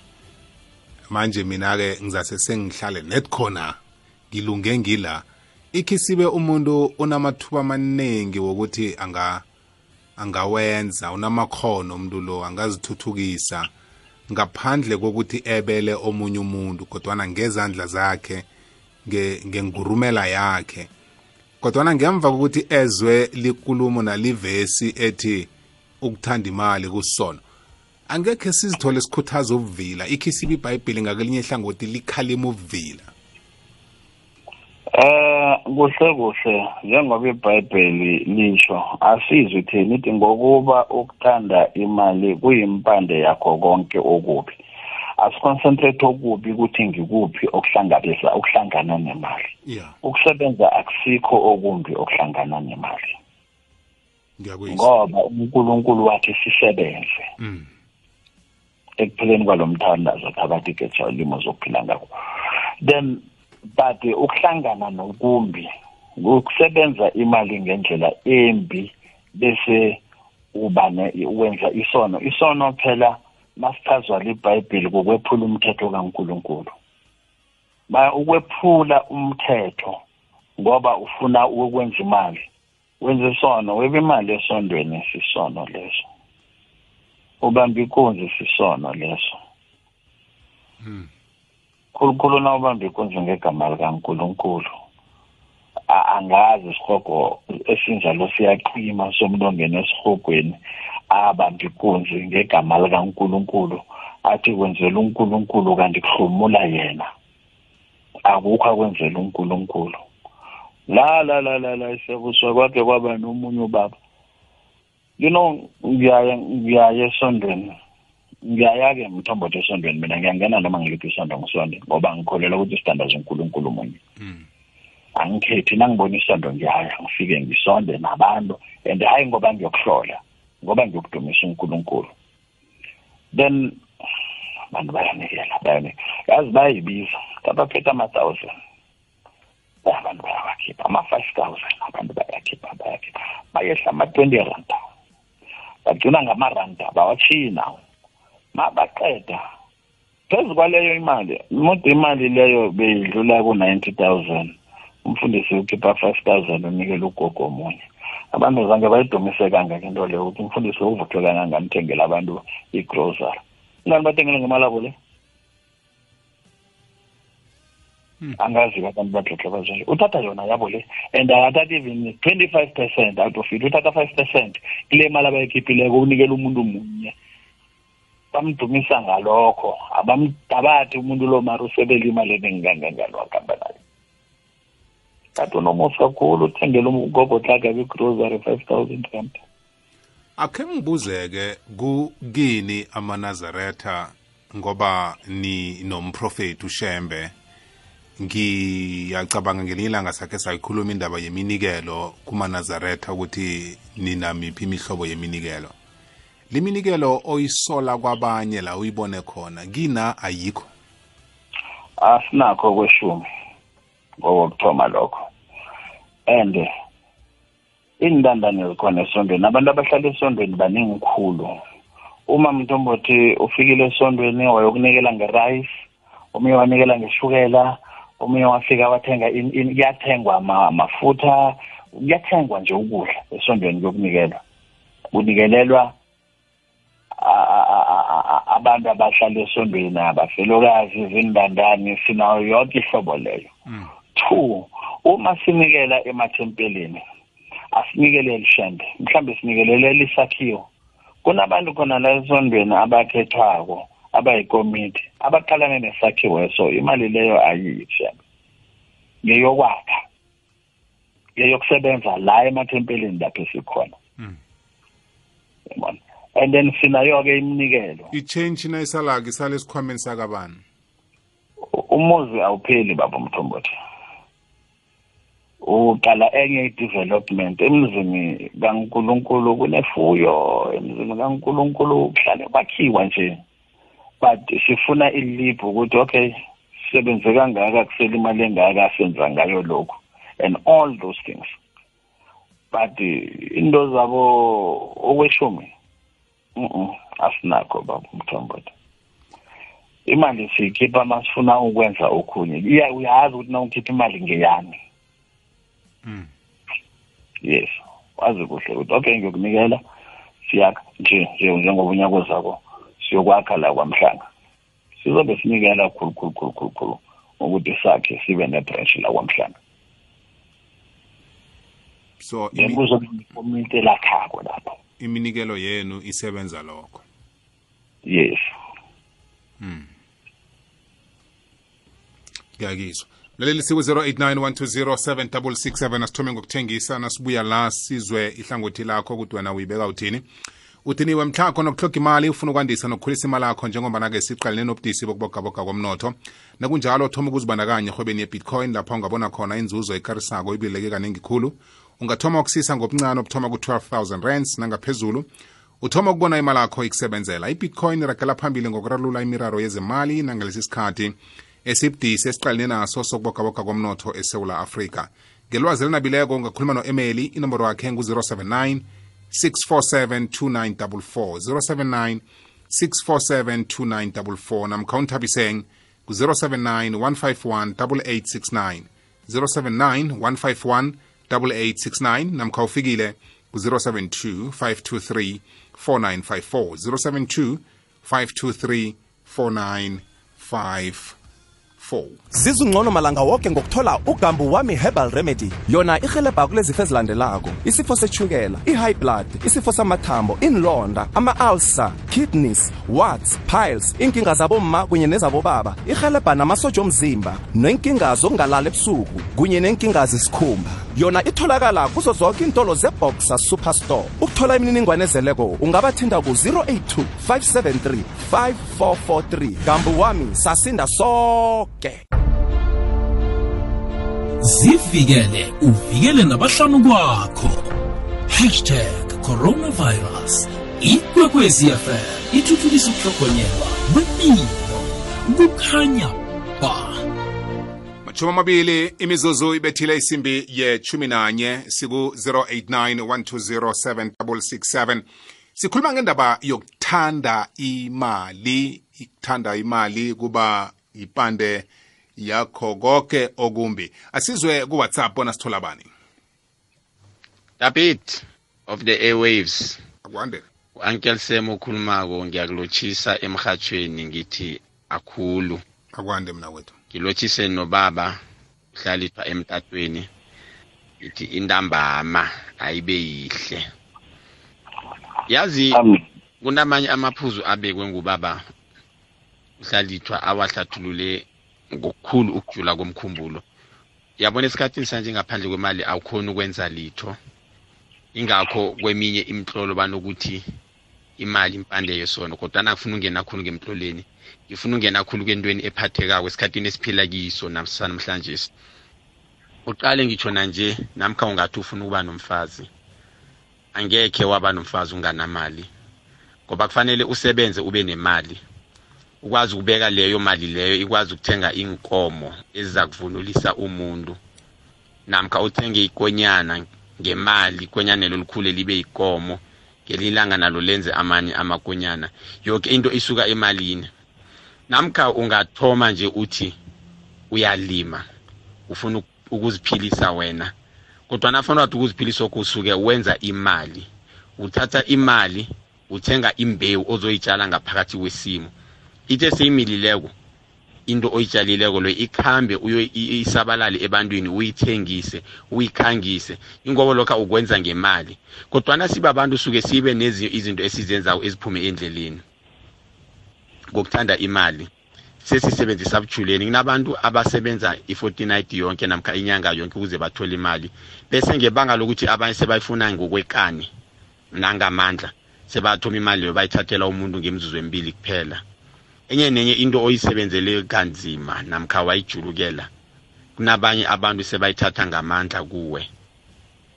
manje mina ke ngizase sengihlale net khona ngilunge ngila ikhisibe umuntu unamathuba amaningi wokuthi anga angawenza unamakhono umuntu lo angazithuthukisa ngaphandle kokuthi ebele omunye umuntu kodwana ngezandla zakhe ngengurumela yakhe. Kodwana ngemva kokuthi ezwe likulumo nalivesi ethi ukuthanda imali kusona angekhe sizithole sikhuthaza ubuvila ikhisibe ibhayibheli ngakelinye ihlangothi likhalima ubuvila Eh kuhle kuhle. Njengoba iBhayibheli lisho asizwe thina ithi ngokuba ukuthanda imali kuyimpande yakho konke okubi. Asiconcentrate okubi ukuthi ngikuphi okuhlangabeza ukuhlangana nemali. Yeah. Ukusebenza akusikho okumbi okuhlangana nemali. Ngiyakuyisa. Ngoba uNkulunkulu wathi sisebenze. Mm. Ekupheleni kwalomthandazo phakathi kwethalimo zokuphila ngakho. Then but ukuhlangana nokumbi ukusebenza imali ngendlela embi bese uba wenza isono. Isono phela masichazwa libhayibheli kokwephula umthetho kaNkuluNkulu. Ba ukwephula umthetho ngoba ufuna ukwenza imali wenza isono webe imali esondweni sisono leso. Ubamba inkunzi sisono leso. Hmm. Khulukhulu na ubamba inkunzi ngegama likaNkuluNkulu angazi isihogo esinjalo siyaqhima somlongeni esihogweni abamba inkunzi ngegama likaNkuluNkulu athi kwenzela uNkulunkulu kanti kuhlomula yena. Akukho akwenzela uNkulunkulu. La la la la la isebuswa kwakhe kwaba nomunye ubaba. You know ngiyaye ngiyaye esondweni. Ngiyaya-ke mthombothi esondweni mina ngiyangena noma ngiliphi isondo ngisonde ngoba ngikholela ukuthi isitandazo unkulunkulu munye. Mm. angikhethi nangibona isondo ngiyaya ngifike ngisonde nabantu and hayi ngoba ngiyokuhlola ngoba ngiyokudumisa unkulunkulu. Then abantu bayanikela bayanikela. Yazi bayayibiza abaphethe ama-thousand. Abantu bayawakhipha ama-five thousand abantu bayakhipha bayakhipha. Bayehla ama-twenty randa. Bagcina ngamaranda bawachiyi nawo mabaqeda. Phezu kwaleyo imali mude imali leyo beyidlula ku-ninety thousand. Umfundisi ukhipha five thousand unikela ugogo omunye. Abantu zange bayidumise kangaka into leyo ukuthi umfundisi uvuthwe kangangani uthengela abantu igrosary ingani bathengele ngemali abo le angazi-ke abantu badlodla bazonje uthatha yona yabo le. And akathatha even twenty five percent out of it uthatha five percent kule mali abayikhiphileko unikela umuntu munye bamdumisa ngalokho. Abamdabathi umuntu lo mari usebele imali eningi kangangani wakamba nayo kanti unomusa kakhulu uthengele ugogo tlaka kwi-grocery five thousand rand. Akhe ngibuzeke kukini amanazaretha ngoba ni nomprofeti ushembe. Ngiyacabanga ngelinye ilanga sakhe sayikhuluma indaba yeminikelo kumanazaretha ukuthi ninamiphi imihlobo yeminikelo. Liminikelo oyisola kwabanye la uyibone khona kina ayikho? Asinakho kweshumi ngokokuthoma lokho. And indandane zikhona esondweni abantu abahlala esondweni baningi khulu. Uma mntombothi ufikile esondweni wayokunikela ngerice omunye wanikela ngeshukela omunye wafika wathenga kuyathengwa amafutha kuyathengwa nje ukudla esondweni kuyokunikelwa. Kunikelelwa abantu abahlala esondweni abafelokazi izindandane sinayo yonke ihlobo leyo. Mm. two uma sinikela emathempelini asinikele lishembe mhlambe sinikelele isakhiwo kunabantu khona la esondweni abakhethwako abayikomiti abaqalane nesakhiwo eso imali leyo ayithi ngeyokwakha ngeyokusebenza la emathempelini lapho esikhona. Mm. yabona? And then sinayo-ke iminikelo i-change nayisalaka isala esikhwameni sakabani? Umuzi awupheli baba mthombothi. Uqala enye i-development emzini kankulunkulu kunefuyo emzini kankulunkulu kuhlale kwakhiwa nje. But sifuna iliphu ukuthi okay sisebenze kangaka kusela imali engaka senza ngayo lokhu and all those things. But into zabo okweshumi asinakho baba mthombothi imali siyikhipha masifuna ukwenza okhunye. Iya uyazi ukuthi na ukhipha imali ngeyami. Mm. Yes wazi kuhle ukuthi okay ngiyokunikela siyakha nje nje njengoba unyaka ozako siyokwakha la kwamhlanga. Sizobe sinikela khulu khulu khulu khulu khulu ukuthi sakhe sibe nebranch la kwamhlanga. So then kuzobe ikomiti elakhako lapho. Iminikelo yenu isebenza lokho? Yes. Mm ngiyakizwa laleli siku 0891207667 asithome ngokuthengisa nasibuya la sizwe ihlangothi lakho ukuthi wena uyibeka uthini. Uthiniwe mhlakho nokuhloga imali ufuna ukwandisa nokukhulisa imali yakho njengoba-ke siqalene nobudisi bokubogaboga komnotho. Nakunjalo thoma ukuzibandakanya ehwebeni ye-bitcoin lapho ungabona khona inzuzo ekarisako ibileke kaningi khulu. Ungathoma ukusisa ngobuncane obuthoma ku-12000 rands nangaphezulu. Uthoma ukubona imali yakho ikusebenzela. Ibitcoin iragela phambili ngokuralula imiraro yezemali nangalesi sikhathi. Esibudisi esiqalene naso sokubogaboga komnotho esewula afrika. Ngelwazi elinabileko ungakhuluma no-emeli inomboro yakhe ngu-079 647 2944 079 647 2944 namkha unthabiseng ku-079 151 8869 079 151 8869 namkha ufikile ku-072 523 4954 072 523 4954 4 zizungcono malanga wonke ngokuthola ugambu wami herbal remedy. Yona ihelebha kulezifo ezilandelako. Isifo sechukela i-high blood isifo samathambo inlonda ama-ulcer kidneys warts piles inkinga zabomma kunye nezabobaba. Ihelebha namasoja omzimba nenkinga zokungalala ebusuku kunye nenkinga zisikhumba yona itholakala kuzo zonke intolo zeboxer superstore. Ukuthola imininingwane ezeleko ungabathinda ku-082 573 5443 gambu wami sasinda sonke zivikele uvikele nabahlanu kwakho. Hashtag coronavirus. Ikwekwezfm ithuthukisa ukuhlogonyelwa kwempilo kukhanya ba. Mashumi amabili imizuzu ibethile isimbi yechumi nanye siku-089 1207667 sikhuluma ngendaba yokuthanda imali ukuthanda imali kuba ipande yakho konke okumbi asizwe kuwhatsapp bona sithola bani? Tapit of the airwaves. Akwande. Uncle Sam okhulumako ngiyakulotshisa emhathweni ngithi akhulu. Akwande mna wethu ngilotshise nobaba uhlalithwa emtatweni ngithi intambama ayibe yihle. Yazi kunamanye amaphuzu abekwe ngubaba uhlalithwa awahlathulule ngokukhulu ukujula komkhumbulo. Yabona esikhathini sanje ngaphandle kwemali awukhoni ukwenza litho. Ingakho kweminye imihlolo banokuthi imali impande yesona kodwa nakufuna ungena khulu ngemhloleni ngifuna ungena khulu kwentweni ephathekako esikhathini esiphila kiso namhlanje. Uqale ngitsho nanje namkha ungathi ufuna ukuba nomfazi angekhe waba nomfazi unganamali ngoba kufanele usebenze ube nemali. Ukwazi ukubeka leyo mali leyo ikwazi ukuthenga inkomo eziza kuvunulisa umuntu. Namkha uthenge ikonyana ngemali ikonyana lolukhule libe yikomo ngelilanga nalo lenze amanye amakonyana yonke into isuka emalini. Namkha ungathoma nje uthi uyalima ufuna ukuziphilisa wena kodwa nafanele wathi ukuziphilisa okusuke wenza imali uthatha imali uthenga imbewu ozoyitshala ngaphakathi kwesimo. Ithe seyimilileko into oyitshalileko lo ikhambe isabalale ebantwini uyithengise uyikhangise. Ingoba lokho ukwenza ngemali kodwana sibe abantu suke sibe nezinye izinto esizenzayo eziphume endleleni. Ngokuthanda imali sesisebenzisa bujuleni kunabantu abasebenza i-fortnight yonke namkha inyanga yonke ukuze bathole imali. Bese ngebanga lokuthi abanye sebayifuna ngokwekani nangamandla sebathoma imali leyo bayithathela umuntu ngemzuzu emibili kuphela. Enye nenye into oyisebenzele kanzima namkha wayijulukela kunabanye abantu sebayithatha ngamandla kuwe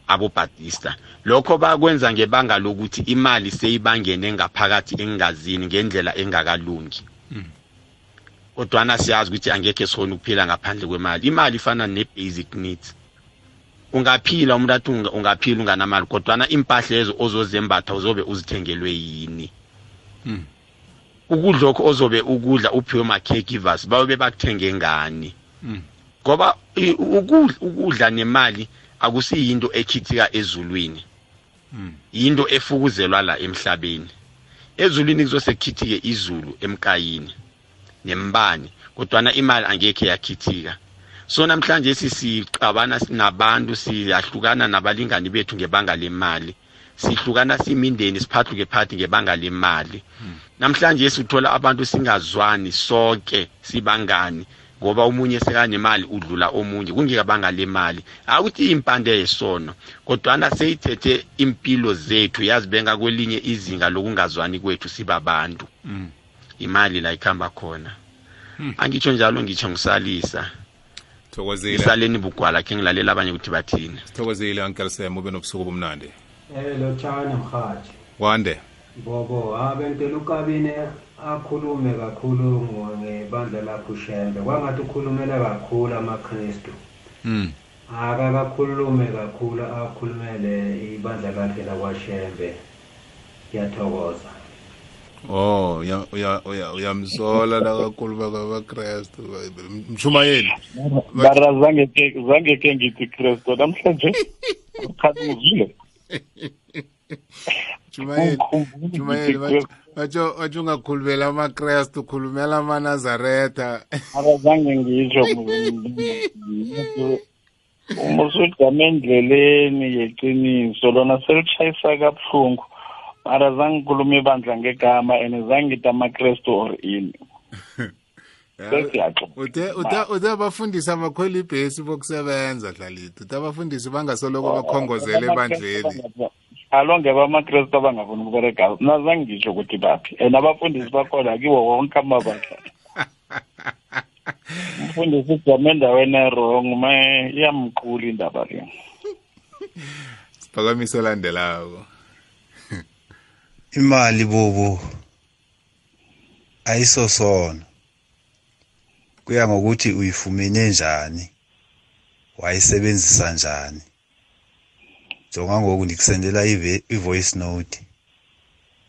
abobhatista lokho bakwenza ngebanga lokuthi imali seyibangene ngaphakathi engazini ngendlela engakalungi. Mm. kodwana siyazi ukuthi angekhe sikhona ukuphila ngaphandle kwemali. Imali ifana ne-basic needs. Ungaphila umuntu athi ungaphila unganamali kodwana impahla ezo ozozembatha uzobe uzithengelwe yini? Hmm. Ukudla okho ozobe ukudla uphiwe ma-caregivers bayobe bakuthenge ngani? Hmm. ngoba ukudla nemali akusiyinto ekhithika ezulwini. Hmm. yinto efukuzelwa la emhlabeni. Ezulwini kuzosekhithike izulu emkayini nembani kodwana imali angekhe yakhithika. So namhlanje sisixabana nabantu siyahlukana nabalingani bethu ngebanga lemali. Sihlukana simindeni siphathuke phathi ngebanga lemali. Namhlanje sithola abantu singazwani sonke sibangani ngoba umunye sekanemali udlula omunye kungekabanga lemali. Akuthi impande yesono kodwana seyithethe impilo zethu yazibenga kwelinye izinga lokungazwani kwethu sibabantu mm. imali la ikhamba khona. Mm. angitsho njalo ngitsho ngisalisa. Isaleni bugwala khe ngilalela abanye ukuthi bathini. Sithokozile uncle sam ube nobusuku bomnandi hello tshana mhathi wande. Bobo abentela ukabine akhulume kakhulu ngebandla lakho ushembe. Kwangathi ukhulumele kakhulu amakristu. Mm akakakhulume kakhulu akhulumele ibandla lakhe lakwashembe. Ngiyathokoza. Oh uya uya uya uyamsola la kakhulu bakaKristu mshumayeli. Bara zange ke zange ke ngithi Kristu namhlanje (laughs) ukhathi ngizile (laughs) Jumayeli Jumayeli watsho watsho ungakhulumela amaKristu khulumela amaNazaretha. Abazange ngisho umusujame endleleni yeqiniso lona selitshayisa kabuhlungu. Mara zange ngikhulume ibandla ngegama and zange ngithi amakrestu or ini. (laughs) uthe uthe abafundisi abakhwela ibhesi bokusebenza dlalithi uthe abafundisi bangasoloko bakhongozele ebandleni. alo ngeba amakrestu abangafuni ukuberega. Nazange ngisho ukuthi baphi and abafundisi bakhona kiwo wonke amabandla. (laughs) Umfundisi ujame endaweni erong ma iyamqula indaba le. Siphakamiso elandelako imali bobo ayisosona kuya ngokuthi uyifumene njani? Wayisebenzisa njani? Jonga ngoku ndikusendela i-voice note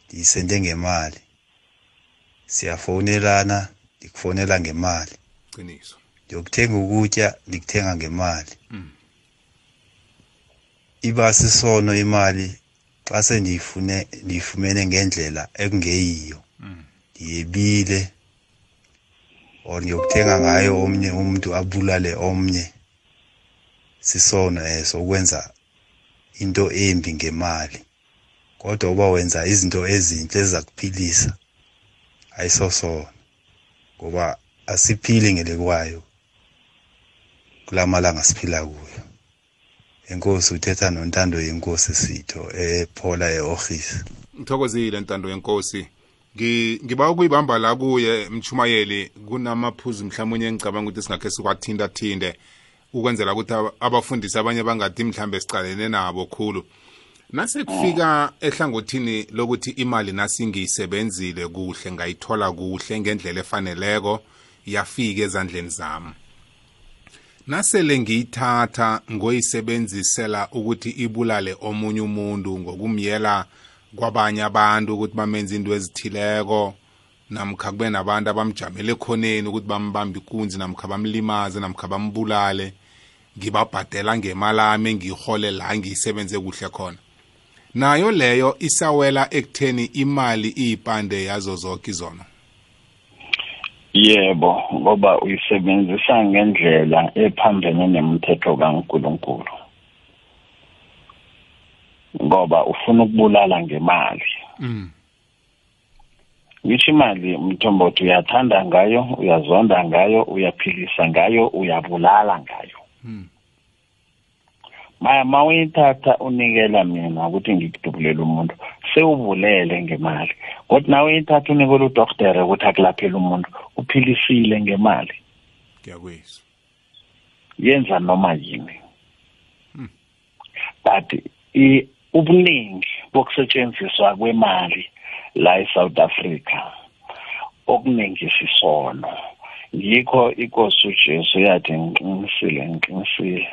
ndiyisende ngemali. Siyafowunelana ndikufonela ngemali. Qiniso. Ndiyokuthenga ukutya ndikuthenga ngemali. Iba sisono imali xa sendiyifune ndiyifumene ngendlela ekungeyiyo. Ndiyebile or ngiyokuthenga ngayo omnye umuntu abulale omnye. Sisono eso ukwenza into embi ngemali. Kodwa uba wenza izinto ezinhle ezizakuphilisa ayisosona ngoba asiphili ngelekwayo kulamalanga siphila kuyo. Enkosi uthetha nontando yenkosi sitho ephola e-office ngithokozile ntando yenkosi. Ngiba ukuyibamba la kuye mchumayeli kunamaphuzu mhlawumbe engicabanga ukuthi singakhe sikwathinta thinde ukwenzela ukuthi aba- abafundisi abanye bangathi mhlambe sicalene nabo khulu. Nase kufika ehlangothini lokuthi imali nasi ngiyisebenzile kuhle ngayithola kuhle ngendlela efaneleko yafika ezandleni zami. Nasele ngiyithatha ngoyisebenzisela ukuthi ibulale omunye umuntu ngokumyela kwabanye abantu ukuthi bamenze into ezithileko namkha kube nabantu abamjamele khoneni ukuthi bambambe ikunzi namkha bamlimaze namkha bambulale ngibabhadela ngemali ami engiyihole la ngiyisebenze kuhle khona. Nayo leyo isawela ekutheni imali iyipande yazo zonke izona yebo ngoba uyisebenzisa ngendlela ephambene nemithetho kaNkuluNkulu. Ngoba ufuna ukubulala ngemali mm. ngisho imali mthombothi uyathanda ngayo uyazonda ngayo uyaphilisa ngayo uyabulala ngayo Mm. maya ma uyithatha unikela mina ukuthi ngikudubulela umuntu sewubulele ngemali kodwa nawe uyithatha unikela udoktere ukuthi akulaphela umuntu uphilisile ngemali ngiyakwizwa yenza noma yini Hmm. but i- ubuningi bokusetshenziswa kwemali la eSouth Africa okuningi sisono. Yikho inkosi uJesu yathi ngiqinisile ngiqinisile.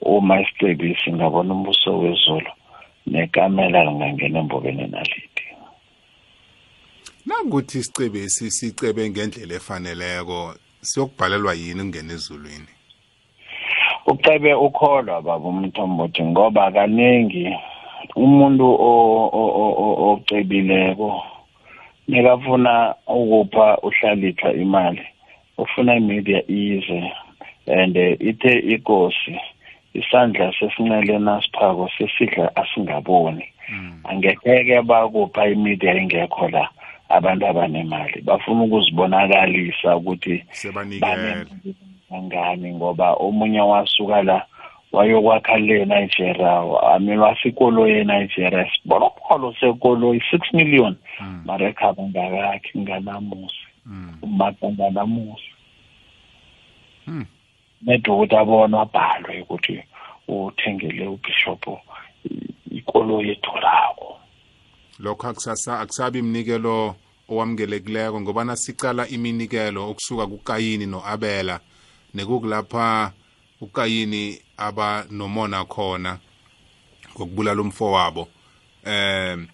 Uma isicebisi ngabona umbuso wezulu nekamela lingangena embobeni nalithi nangukuthi isicebesi sicebe ngendlela efaneleko siyokubhalelwa yini ukungena ezulwini? Ucebe ukholwa baba umthombothi ngoba kaningi umuntu o- o- o- o- ocebileko nekafuna ukupha uhlalitha imali ufuna imedia ize and ithe inkosi isandla sesinqele nasiphako sesidla asingaboni. Angekeke bakupha imedia engekho la abantu abanemali bafuna ukuzibonakalisa ukuthi sebanikele. kangani ngoba omunye wasuka la wayokwakha le Nigeria amini wasikolo eNigeria sibonokolo sekolo 6 million mara ekhaba ngakakhe nganamusi Mm. umakanga namusi Hmm. nede ukuthi abona abhalwe ukuthi uthengele ubishop ikolo yethulako lokho akusasa akusabi imnikelo owamukelekileko ngoba nasicala iminikelo okusuka kukayini noabela nekukulapha ukayini aba nomona khona ngokubulala umfowabo. Em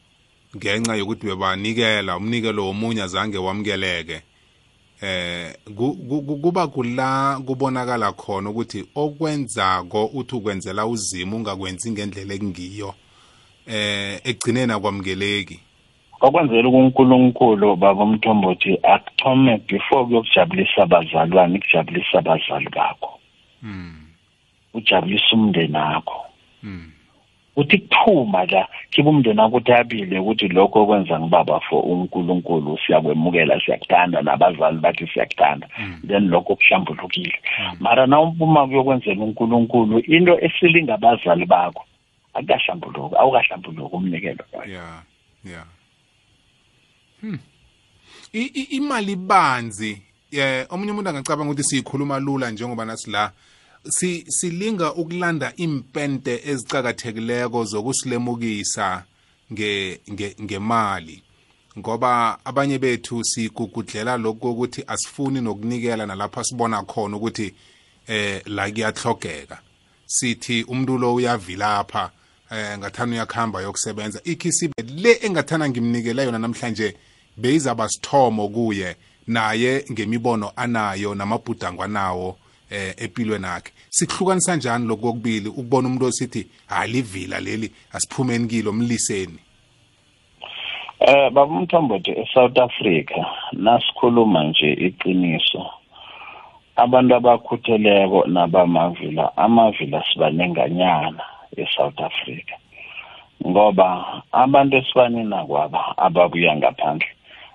ngenxa yokuthi bebanikela umnikelo womunye azange wamukeleke eh ku- ku- ku- kuba kula kubonakala khona ukuthi okwenzako uthi ukwenzela uzimo ungakwenzi ngendlela ekungiyo eh ekugcineni akwamukeleki okwenzela kuNkulunkulu baba umthombothi akuthome before kuyokujabulisa abazalwane kujabulisa abazali bakho. Mm ujabulisa umndeni wakho. Mm uthi kuphuma la khibe umndeni wakho uthabile ukuthi lokho okwenza ngibaba for uNkulunkulu siyakwemukela siyakuthanda nabazali bathi siyakuthanda. Then lokho kuhlambulukile. Mara na umpuma kuyokwenzela uNkulunkulu into esilinga abazali bakho akukahlambuluki awukahlambuluki umnikelo loyo. Yeah yeah hmm. I- i- imali banzi eh omunye umuntu angacabanga ukuthi siyikhuluma lula njengoba nasila si silinga ukulanda impente ezicakathekileko zokusilemukisa nge nge ngemali. Ngoba abanye bethu sigugudlela lokho ukuthi asifuni nokunikela nalapha sibona khona ukuthi eh la kuyahlogeka sithi umuntu lo uyavilapha eh ngathana uyakhamba yokusebenza. Ikhisibe le engathana ngimnikele yona namhlanje beyizaba sithomo kuye naye ngemibono anayo namabhudango anawo. Eh empilweni yakhe. Sikuhlukanisa njani lokho kokubili? Ukubona umuntu osithi halivila leli asiphumeni kilo mliseni. Eh baba umthombothi eSouth Africa nasikhuluma nje iqiniso. Abantu abakhutheleko nabamavila amavila sibanenganyana eSouth Africa. Ngoba abantu esifane nakwaba ababuya ngaphandle.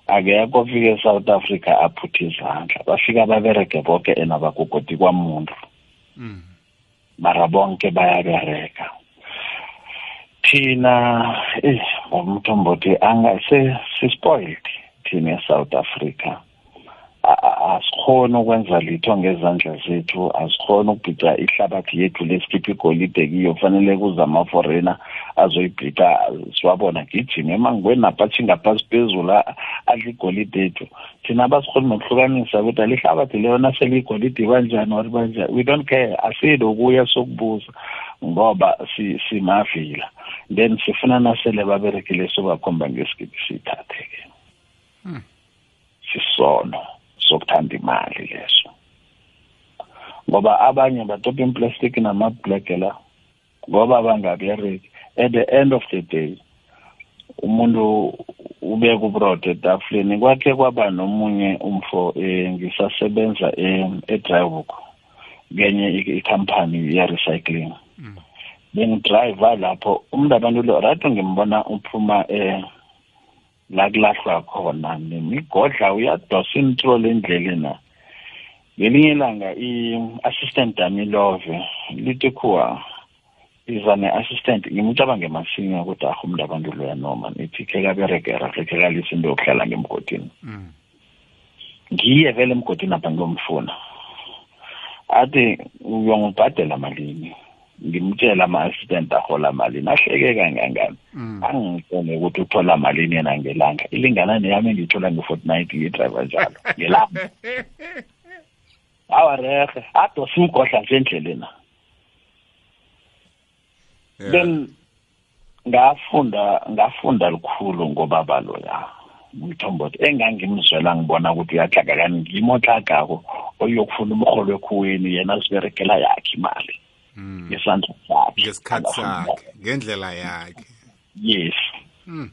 Akekho ofike eSouth Africa aphuthe izandla. Bafika babereke bonke enabakugodi kwamuntu. Mm. mara bonke bayabereka thina eh ngomthombothi angase sispoiled thina eSouth Africa. A- a- asikhoni ukwenza litho ngezandla zethu asikhoni ukubhica ihlabathi yethu lesikhipha igolide kiyo. Kufanele kuze ama-foreigner azoyibhida siwabona gijima emangweni naphathi ngaphasi phezulu a- adla igolide ethu thina abasikhoni nokuhlukanisa ukuthi alihlabathi leyo naseliyigolide kanjani or kanjani we don't care asilokuya sokubuza ngoba si- simavila. Then sifuna nasele baberekile sobakhomba ngesikiphi siyithathe-ke Hmm. sisono. Sokuthanda imali leso. Ngoba abanye batopa implastic nama-black la ngoba bangabereki. At the end of the day umuntu ubeka ubrod etafuleni kwakhe kwaba nomunye umfo eh, ngisasebenza eh, edryhook kenye i- ikhampani ye-recycling. Bengidriva lapho umuntu abantu lo right ngimbona uphuma eh la kulahlwa khona nemigodla uyadosa introl endleleni ngelinye ilanga i-assistant yami love lithi kuwa iza ne-assistant ngimcabange masinya ukuthi aho umuntu abantu loya noma nithi khe kaberegera khe kalisa into yokuhlala ngemgodini. Mm. ngiye vele emgodini apha ngiyomfuna. Athi uyongibhadela malini? Ngimtshela ama-assistant ahola malini ahleke kangangani? Mm. angitshele ukuthi uthola malini yena ngelanga. Ilingana neyami engiyithola nge-fortnight ngiyidriver njalo. Ngelanga. Awa rehe adosa imgodla nje endleleni Yeah. then ngafunda ngafunda lukhulu ngobaba loya umthombothi engangimzwela ngibona ukuthi uyahlakakani ngimo ohlagako oyokufuna umrholo ekhuweni yena siberekela yakhe imali. Ngesandla sakhe ngesikhathi Angafuni sakhe ngendlela yakhe. Yes. Mm.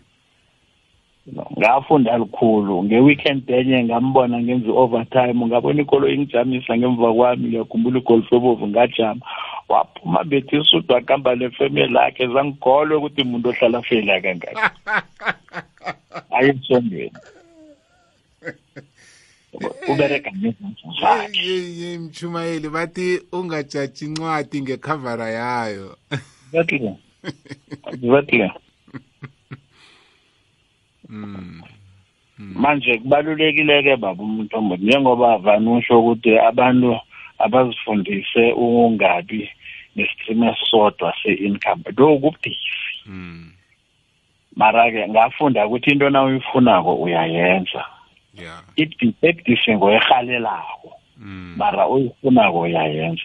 No, ngafunda lukhulu nge-weekend enye ngambona ngenza i-overtime ngabona ikolo ingijamisa ngemva kwami ngiyakhumbula igolf ebovu ngajama. Waphuma bethi isudu akamba nefemeli yakhe zangikholwe ukuthi umuntu ohlala feyila kangaki hayi (laughs) emsondweni ubereka ngezandla zakhe ye mchumayeli bathi ungajaji incwadi ngekhavara yayo. Exactly. (laughs) Exactly. Mm. manje kubalulekile-ke baba umuntu omude njengoba vanusho ukuthi abantu abazifundise ukungabi nesitrime esisodwa se-income lokhu kubudisi. Mm. mara-ke ngafunda ukuthi into na uyifunako uyayenza. Yeah. Ebudisi ngoyerhalelako Mm. mara uyifunako uyayenza.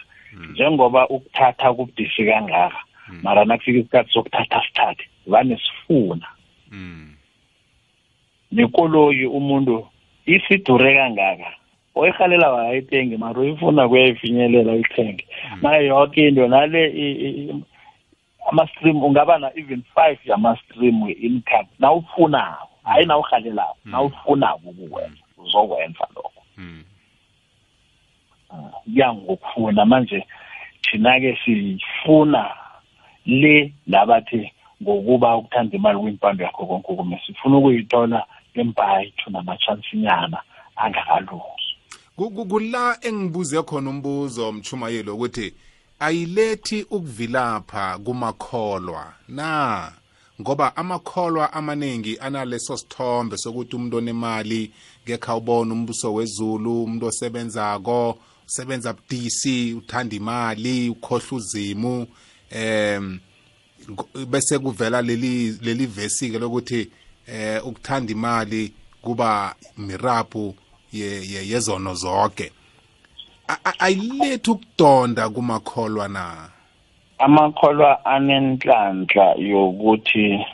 Njengoba ukuthatha kubudisi kangaka mara nakufika isikhathi sokuthatha sithathe vane sifuna. Mm. nekoloyi umuntu isidure kangaka oyihalela wayayithengi mara uyifuna kuyayifinyelela uyithenge. Nayo yoke into nale i- i- ama-stream ungaba na even five yama-stream we-income nawufunako. Hayi nawuhalelako nawufunako ukuwenza uzokwenza lokho. Mm. kuya ngokufuna manje thina-ke sifuna le labathi ngokuba ukuthanda imali kwimpando yakho konke ukume sifuna ukuyithola ngembayithu namatshantsinyana angakalungi Ku- ku- kula engibuze khona umbuzo mchumayeli ukuthi ayilethi ukuvilapha kumakholwa na? Ngoba amakholwa amaningi analeso sithombe sokuthi umuntu onemali ngekha ubona umbuso wezulu umuntu osebenzako usebenza budisi uthanda imali ukhohlwa uzimu ngo- bese kuvela leli leli vesi ke lokuthi eh ukuthanda imali kuba ye- yezono zonke ayilethi ukudonda kumakholwa na? Amakholwa anenhlanhla yokuthi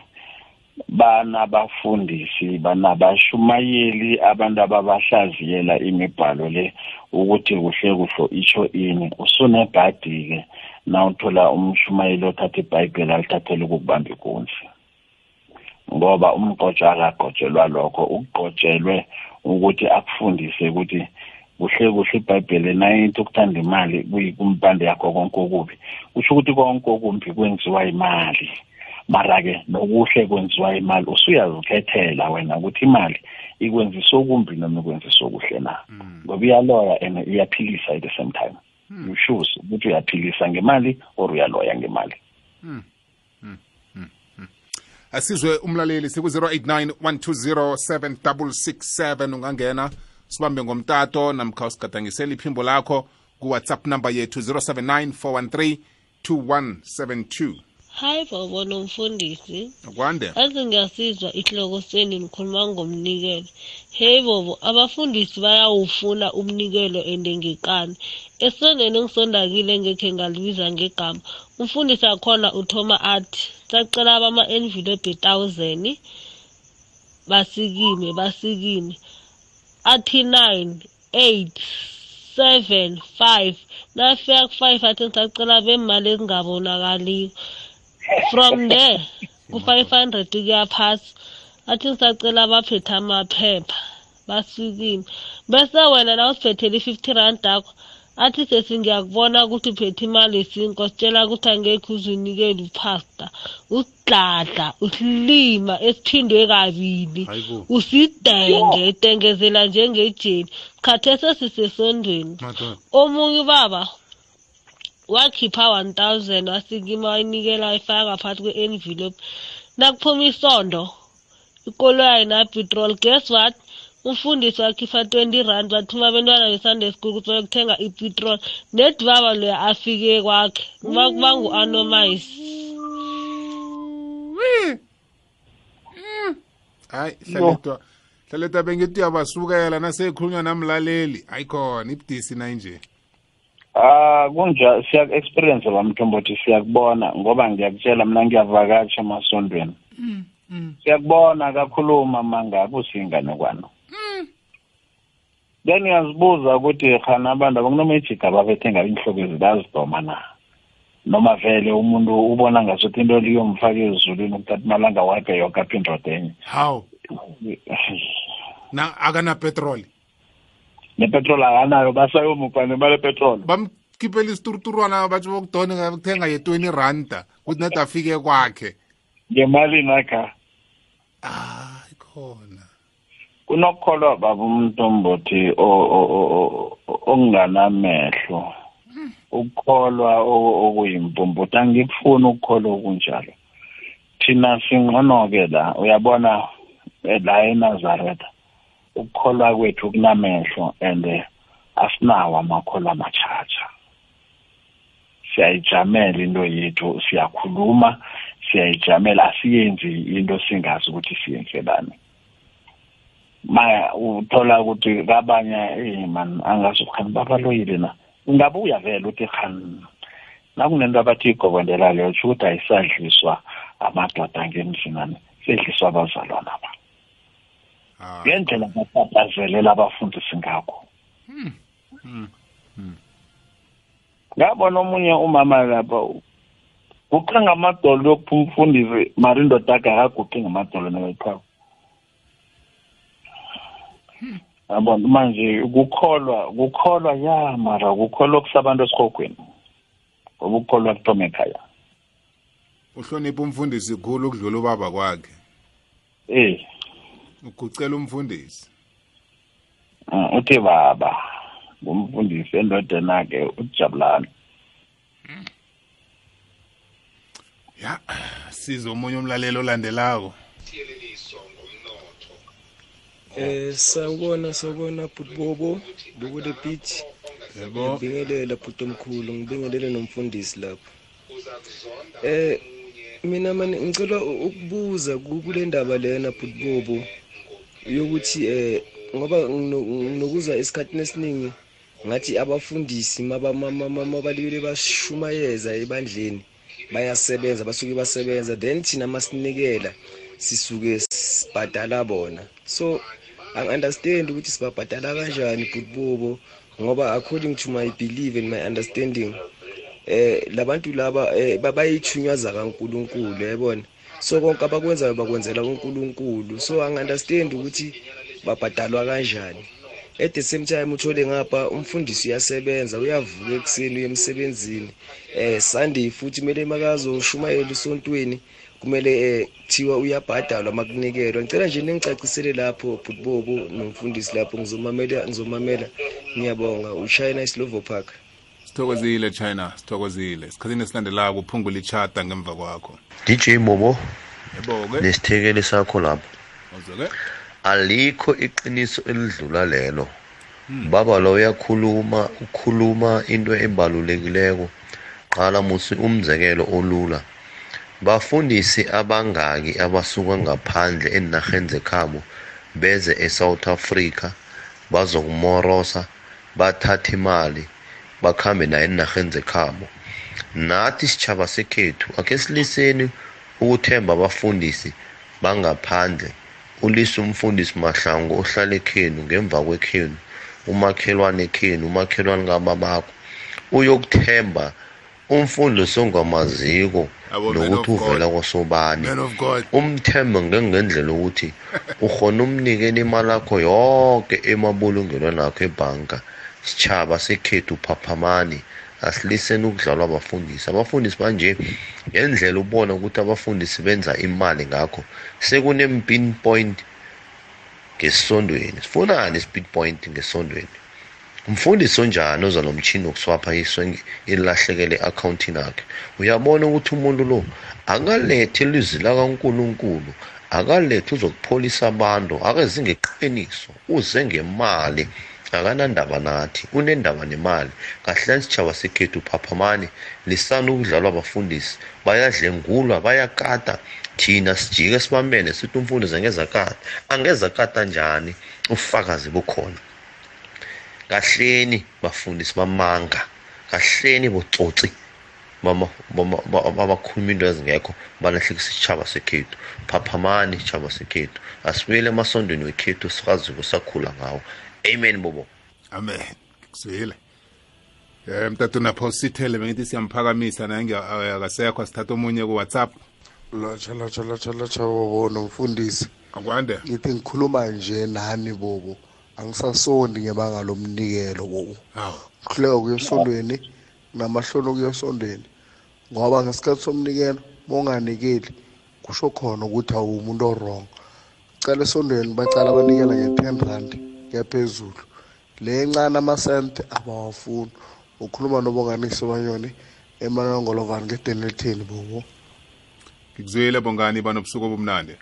banabafundisi banabashumayeli abantu ababahlaziyela imibhalo le ukuthi kuhle kuhlo isho ini. Usunebhadi-ke nawuthola umshumayeli othatha ibhayibheli alithathele ukukubamba ikunzi. Ngoba umgqotsho akagqotshelwa lokho ugqotshelwe ukuthi akufundise ukuthi kuhle kuhle ibhayibheli nayithi ukuthanda imali kuyikumpande yakho konke okubi. Kusho ukuthi konke okumbi kwenziwa imali. Mara-ke nokuhle kwenziwa imali usuyazikhethela wena ukuthi imali ikwenzisa okumbi noma ikwenzisa okuhle na. Ngoba iyaloya and iyaphilisa at the same time. You choose ukuthi uyaphilisa ngemali or uyaloya ngemali. Asizwe umlaleli siku-089 120 7667 ungangena. Sibambe ngomtato namkha usigadangisela iphimbo lakho kuwhatsapp number yethu 079 413 2172 hayi bobo nomfundisi. Akwande. Aze ngiyasizwa ihloko seni nikhuluma ngomnikelo. Heyi bobo abafundisi bayawufuna umnikelo ende ngekani esondweni engisondakile ngekhe ngalibiza ngegama. Umfundisi akhona uthoma athi sacela bama-envelope thousand basikime basikime. Athi nine eight seven five. Nafika ku-five athi ngisacela bemali ezingabonakaliyo from there ku-five hundred kuya phasi. Athi ngisacela abaphethe amaphepha basikime. Bese wena na usiphethele i-fifty rand akho athi sesi ngiyakubona ukuthi uphethe imali esinko sitshela ukuthi angekhe uzunikele uphasta usidladla usilima esiphindwe kabili. Usidenge dengezela njengejeni. Khathese sisesondweni. Omunye ubaba wakhipha 1000 wasikima wayinikela wayifaka ngaphakathi kwe-envelope. Nakuphuma isondo ikoloyi napetrol guess what? Umfundisi wakhipha 20 rand bathuma abentwana be-sunday school ukuthi bayokuthenga ipetrol nedi baba loya afike kwakhe. Kuba ngu-anomais hayi hlalethwa hlalethwa bengithi uyabasukela nasekhulunywa namlaleli. Ayikhona ibudisi nayinje Ah kunja siya experience bamthombothi siyakubona ngoba ngiyakutshela mina ngiyavakatsha emasondweni. Siyakubona kakhuluma mangabe usinganekwana then uyazibuza ukuthi khana abantu abakunoma ijida babethe ngabe inhloko ezibazidoma na? Noma vele umuntu ubona ngasuthi into liyomfaka ezulwini ukuthatha imalanga wakhe yoke apha indoda enye. Hawu. Na akanapetroli? Nepetrol akanayo basayomupha nemali epetrol bamkhiphela isiturturwana batsho bokudona kuthenga ye-twenty randa kuthi nade afike kwakhe. Ngemalini akha? Hayi khona. Kunokukholwa baba umntombothi o- o- o- o- okunganamehlo. Ukukholwa okunjalo. Thina singcono-ke la uyabona eh, la enazaretha ukukholwa kwethu kunamehlo and eh, asinawo amakholwa amatshatsha siyayijamela into yethu siyakhuluma siyayijamela asiyenzi into singazi ukuthi siyenzelani ma uthola ukuthi kabanye eh man angazi khani babaloyile na. Ungabuya vele uthi khani nakunento abathi igobondela leyo tsho ukuthi ayisadliswa amadoda ngemzinani sedliswa abazalwana ba. Ngendlela bapapazelela abafundisi ngakho. Ngabona omunye umama lapha guqe ngamadolo yokuphuma umfundisi mari indoda yakhe akaguqi ngamadolo nebeqhawe yabona manje kukholwa kukholwa ya mara kukholwa kusabantu esihogweni ngoba ukukholwa kuthoma ekhaya. Uhlonipha umfundisi khulu ukudlula ubaba kwakhe. Eh. Ugucela umfundisi. Mm, uthi baba ngumfundisi endodeni akhe ujabulani. Ya size omunye umlalelo olandelako. Eh sawubona sawubona Bhubobo Bobo the beach. Yebo. Ngibingelela bhuti omkhulu ngibingelele nomfundisi lapho. Eh mina mani ngicela u- ukubuza ku- kule ndaba lena Bhubobo yokuthi eh ngoba ngino- nginokuzwa esikhathini esiningi ngathi abafundisi maba- ma- ma- ma- mabalibele bashumayeza ebandleni bayasebenza basuke basebenza then thina masinikela sisuke sibhadala bona. So angi-understand ukuthi sibabhadala kanjani bhutibobo ngoba according to my belief and my understanding eh labantu laba eh, ba- bayithunywaza kaNkuluNkulu yabona so konke abakwenzayo bakwenzela uNkulunkulu so angi-understand ukuthi babhadalwa kanjani. At the same time uthole ngapha umfundisi uyasebenza uyavuka ekuseni uye emsebenzini. Eh sunday futhi kumele makazoshumayela esontweni kumele eh, kuthiwa uyabhadalwa makunikelwa ngicela nje ningicacisele lapho bhutbobo nomfundisi lapho ngizomamela ngizomamela. Ngiyabonga. Ushayina islovo park. Sithokozile china. Sithokozile. Esikhathini esilandelako uphungula ichata ngemva kwakho. DJ yebo-ke. Nesithekeli sakho lapho. Alikho iqiniso elidlula lelo. Baba lo uyakhuluma ukhuluma into ebalulekileko. Qala musi umzekelo olula. Bafundisi abangaki abasuka ngaphandle enarheni zekhabo beze eSouth Africa bazokumorosa bathathe imali bakhambe nayo enarheni zekhabo. Nathi sitjhaba sekhethu akhe siliseni ukuthemba abafundisi bangaphandle. Ulise umfundisi mahlangu ohlala ekhenu ngemva kwekhenu umakhelwane ekhenu umakhelwane kababakho uyokuthemba umfundisi ongamaziko Yabo, man nokuthi uvela kwasobani umthembe ngengendlela ukuthi (laughs) ukhona umnikela imali yakho yonke emabulungelweni akho ebhanka. Sitshaba sekhethu phaphamani asiliseni ukudlalwa abafundisi. Abafundisi manje ngendlela ubona ukuthi abafundisi benza imali ngakho sekune-pin point ngesondweni. Sifunani i-speed point ngesondweni? Umfundisi onjani oza nomtshini wokuswapha iswe ilahlekele e-akhawuntini akhe? Uyabona ukuthi umuntu lo akalethi ilizwi lakankulunkulu akalethi uzokupholisa abantu akeze ngeqiniso uze ngemali. Akanandaba nathi unendaba nemali. Kahlani sitshaba sekhethu phaphamani lisani ukudlalwa abafundisi bayadlengulwa bayakata. Thina sijike sibamene sithi umfundisi angezakata angezakata njani? Ubufakazi bukhona. Kahleni bafundisi bamanga. Kahleni botsotsi bama- bama- ba- abakhuluma into ezingekho. Balahlekisa isitshaba sekhethu. Phaphamani isitshaba sekhethu. Asibuyele emasondweni wekhethu sikaziko sakhula ngawo. Amen bobo. Amen. Kuzwile um mtatu napho sithele bengithi siyamphakamisa naye ngiya- eh, asithatha omunye ku-whatsapp. Lotsha lotsha lotsha lotsha bobo nomfundisi. Akwande. Ngithi ngikhuluma nje nani bobo? Angisasondi ngebanga lomnikelo bobo hawu kuhleka kuya esondweni namahloni okuya esondweni ngoba ngesikhathi somnikelo monganikeli kusho khona ukuthi awumuntu orong cala esondweni bacala banikela nge-ten rand kuyaphezulu le encane amasente abawafuni. Ukhuluma nobonganisi banyoni emanongolovani ngedeneltheni bobo. Ngikuzwile bongani banobusuku obumnandi.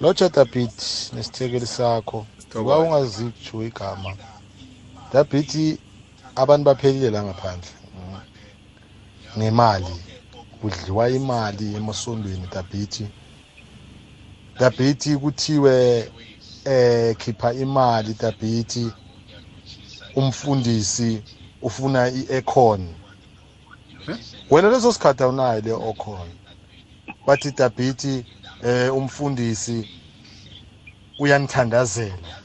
Lotsha david nesithekeli sakho. Uba ungazi kutsho igama david abantu baphelile la ngaphandle. Ngemali. Kudliwa imali emasondweni david david kuthiwe eh khipha imali david umfundisi ufuna i-econ wena leso sikhathi awunayo le ocon bathi david eh umfundisi uyanithandazela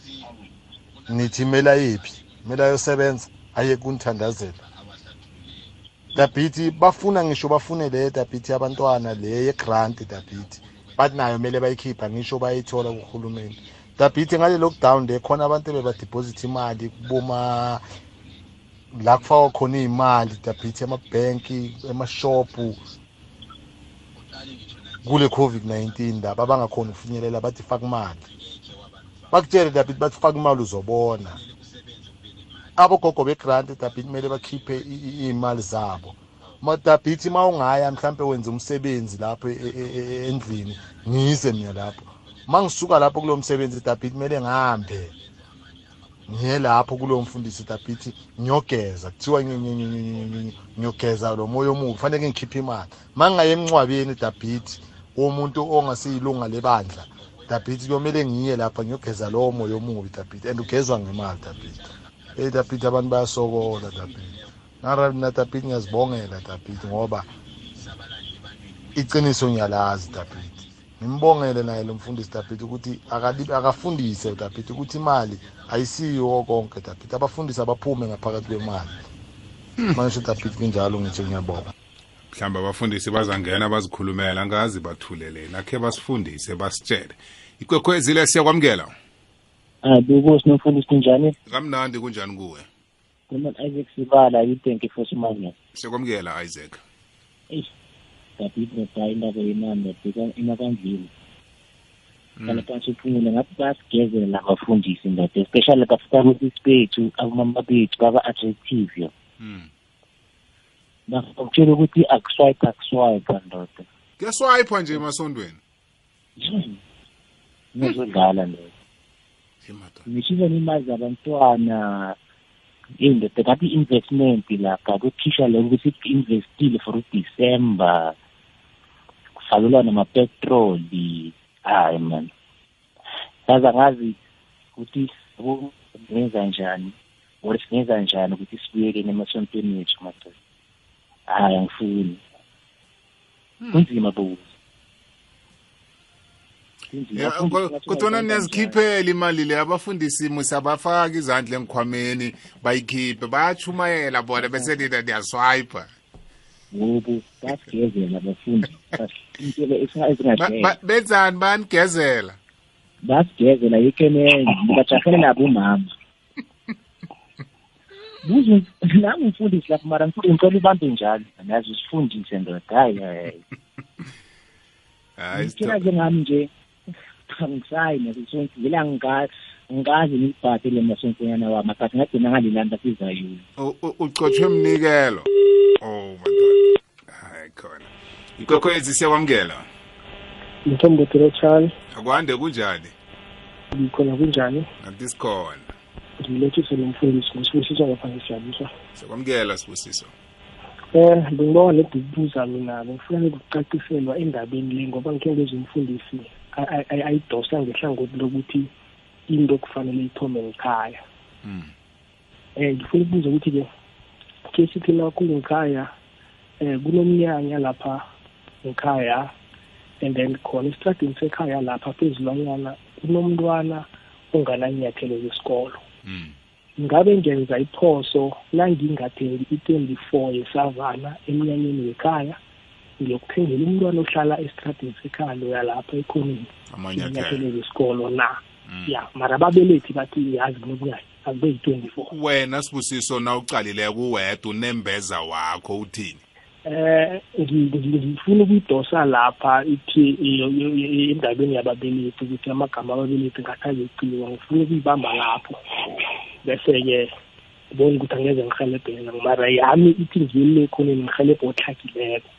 nithi mela yiphi? Mela yosebenza. Aye kunithandazela dabhithi bafuna ngisho bafune le dabhithi abantwana le yegrant dabhithi. Bathi nayo kumele bayikhipha ngisho bayithola kuhulumeni dabhithi ngale lockdown le khona abantu bebadiphozitha imali kuboma la kufakwa khona iy'mali dabhithi emabhenki emashophu. Kule covid-19 laba abangakhoni ukufinyelela bathi faka imali. Bakutshele dabhithi bathi faka imali uzobona. Abogogo begrant dabhithi kumele bakhiphe iy'mali zabo. Madabhithi ma ungaya mhlampe wenza umsebenzi lapho e- e- e- endlini ngize mina lapho. Ma ngisuka lapho kulowo msebenzi dabhithi kumele ngihambe ngiye lapho kulowo mfundisi dabhithi ngiyogeza. Kuthiwa ngi- ngi- ngi- ngi- ngi- ngiyogeza lo moya omubi. Kufanele ngikhiphe imali. Ma ngingaye emncwabeni dabhithi womuntu ongasiyilunga lebandla dabhithi kuyomele ngiye lapha ngiyogeza lowo moya omubi dabhithi and ugezwa ngemali dabhithi eyi dabhithi abantu bayasokola dabhithi nara mina dabhithi ngiyazibongela dabhithi ngoba iqiniso ngiyalazi dabhithi ngimbongele naye lo mfundisi dabhithi ukuthi akafundise dabhithi ukuthi imali ayisiyo konke dabhithi abafundisi abaphume ngaphakathi kwemali. Manje dabhithi kunjalo ngithi ngiyabonga. Mhlawumbe abafundisi bazangena bazikhulumela angazi bathulele nakhe basifundise basitshele. Ikwekhwezile siyakwamukela? Ah, bukusi nomfundisi kunjani? kamnandi kunjani kuwe? Mina Isaac Sibala, you thank you for smart. siyakwamukela isaac. Eish. dabi noda indaba yemali ndabheka emakandleni kala phansi uphumule ngathi bayasigezela abafundisi ndoda especially bafakakusisi bethu abomama bethu baba-attractive. Yo bakutshela ukuthi akuswipe akuswipe ndoda kuyaswayipha nje emasondweni? Ngizodlala ndoda ngishiza imali zabantwana indoda ngathi i-investment lapha kuthisha le ukuthi investile for udecember kufakelwa namapetroli. Hayi man. Yazi angazi ukuthi singenza njani or singenza njani ukuthi sibuyekeni emasontweni wethu madoda? Hayi angifuni kunzima bokuzi Ya, ko- kodwana niyazikhiphela imali le abafundisi musabafaka izandla engikhwameni bayikhiphe bayachumayela bona bese nina niyaswipa ngobu basigezela abafundi. Intelo Ba- ba- ezingadlela benzani bayanigezela basigezela yekenene bajahele nabo umama. buze nami umfundisi lapho mara ngifuna ngicela ubambe njalo. Nazi usifundise ndoda hayi hayi hayi. Ngitshela ke ngami nje angisayi nasonke vele angazi ngikazi ngilibhathe le masonkonyana wami but ngagcina ngalilanda sizayuni U- u- ucotshwe mnikelo. Oh my god. Hayi khona. Ikokhwezi siyakwamukela mthombothelo chani akwande kunjani? Ngikhona kunjani? Kanti sikhona. Ngilethise lo mfundisi ngisibusiso ngapha ngisiyabuswa siyakwamukela sibusiso um bengibawa nedubuza mina bengifuna ukucaciselwa endabeni le ngoba ngikhe ngezwe umfundisi a- a- a- ayidosa ngehlangothi lokuthi into kufanele ithome ngikhaya um ngifuna ukubuza ukuthi-ke ke sithi nakhulu ngikhaya um kunomnyanya lapha ngikhaya and then khona esitradini sekhaya lapha phezulwanyana kunomntwana ongananyathelo zesikolo ngabe ngenza iphoso nangingathengi i-twenty-four yesavana emnyanyeni wekhaya ngiyokuthengela umntwana ohlala esitradini sekhaya loya lapha ekhoneni. Amanyathelo inyathelo zesikolo na? Ya mara ababelethi bathi yazi kunobuyayi akube yi-twenty-four. Wena sibusiso na ucalileko uwedwa unembeza wakho uthini? Eh ngi- ngi- ngifuna ukuyidosa lapha ithi iyo- iyo- iyo- endabeni yababelethi ukuthi amagama ababelethi ngathi azeciwa ngifuna ukuyibamba lapho. Bese-ke bona ukuthi angeze ngihelebheka mara yami ithi ngiyele ekhoneni ngihelebhe otlhakileko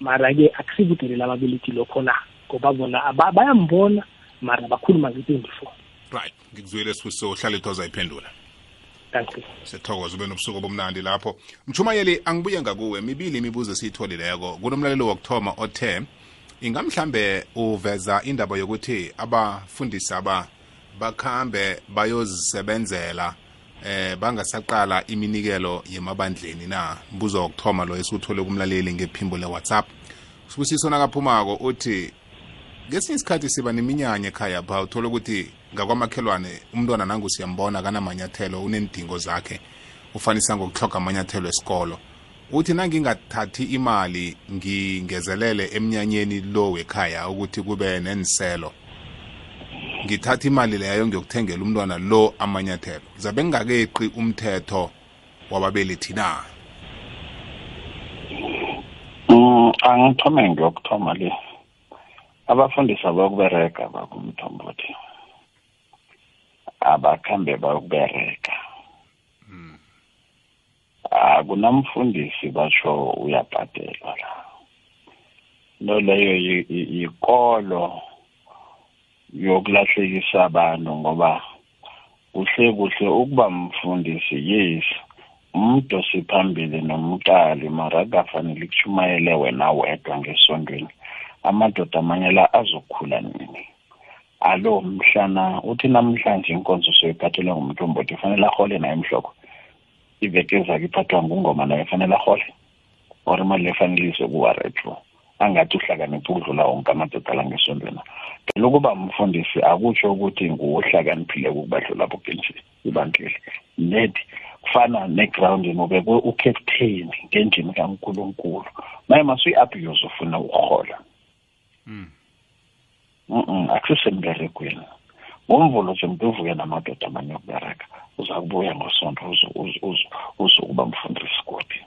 mara-ke akusikudelela ababelethi lokho na? Ngoba bona aba- bayambona mara bakhuluma nge-twenty-four right. Ngikuzwile sibusiso uhlale ithoza iphendula. Thank you. Siyathokoza ube nobusuku obumnandi lapho. Mshumayeli angibuye ngakuwe. Mibili imibuzo esiyitholileko. Kunomlalelo wokuthoma othe inga mhlambe uveza indaba yokuthi abafundisi aba bakhambe bayozisebenzela eh bangasaqala iminikelo yemabandleni na? Mbuzo wokuthoma lo esiwuthole kumlaleli ngephimbo le-whatsapp. Sibusiso nakaphumako uthi ngesinye isikhathi siba neminyanya ekhaya pha uthole ukuthi ngakwamakhelwane umntwana nangu siyambona kanamanyathelo unendingo zakhe ufanisa ngokuhloga amanyathelo esikolo. Uthi nangingathathi imali ngingezelele emnyanyeni lo wekhaya ukuthi kube neniselo ngithatha imali leyo ngiyokuthengela umntwana lo amanyathelo. Zabe ngingakeqi umthetho wababelethi na Mm, angithome ngiyokuthoma le. Abafundisi abakubereka bakumthombothi. Abakhambe bayokubereka. Akunamfundisi batsho uyabhadelwa la. No leyo yi- yi- yikolo yokulahlekisa abantu ngoba kuhle kuhle ukuba mfundisi yes umntu phambili nomqali mara akafanele kushumayele wena wedwa ngesondweni. Amadoda amanye la azokhula nini alo mhlana uthi namhlanje inkonzo soyiphathelwa ngumuntu omboda fanele ahole naye emhloko iveke ezake iphathwa ngungoma naye fanele ahole or imali le fanele ise kuwaretro angathi uhlakaniphe ukudlula wonke amadoda la ngesondweni phela ukuba mfundisi akutsho ukuthi nguwohlakaniphile ukubadlula boke nje ibantweli net kufana negrawundini ubekwe ucaptain ngendlini kankulunkulu. Maye masuyi-abuse ufuna ukurhola. Mm akusisemberegweni ngomvulo nje mntu uvuke namadoda amanye okubereka uza kubuya ngosonto uzokuba mfundisi godi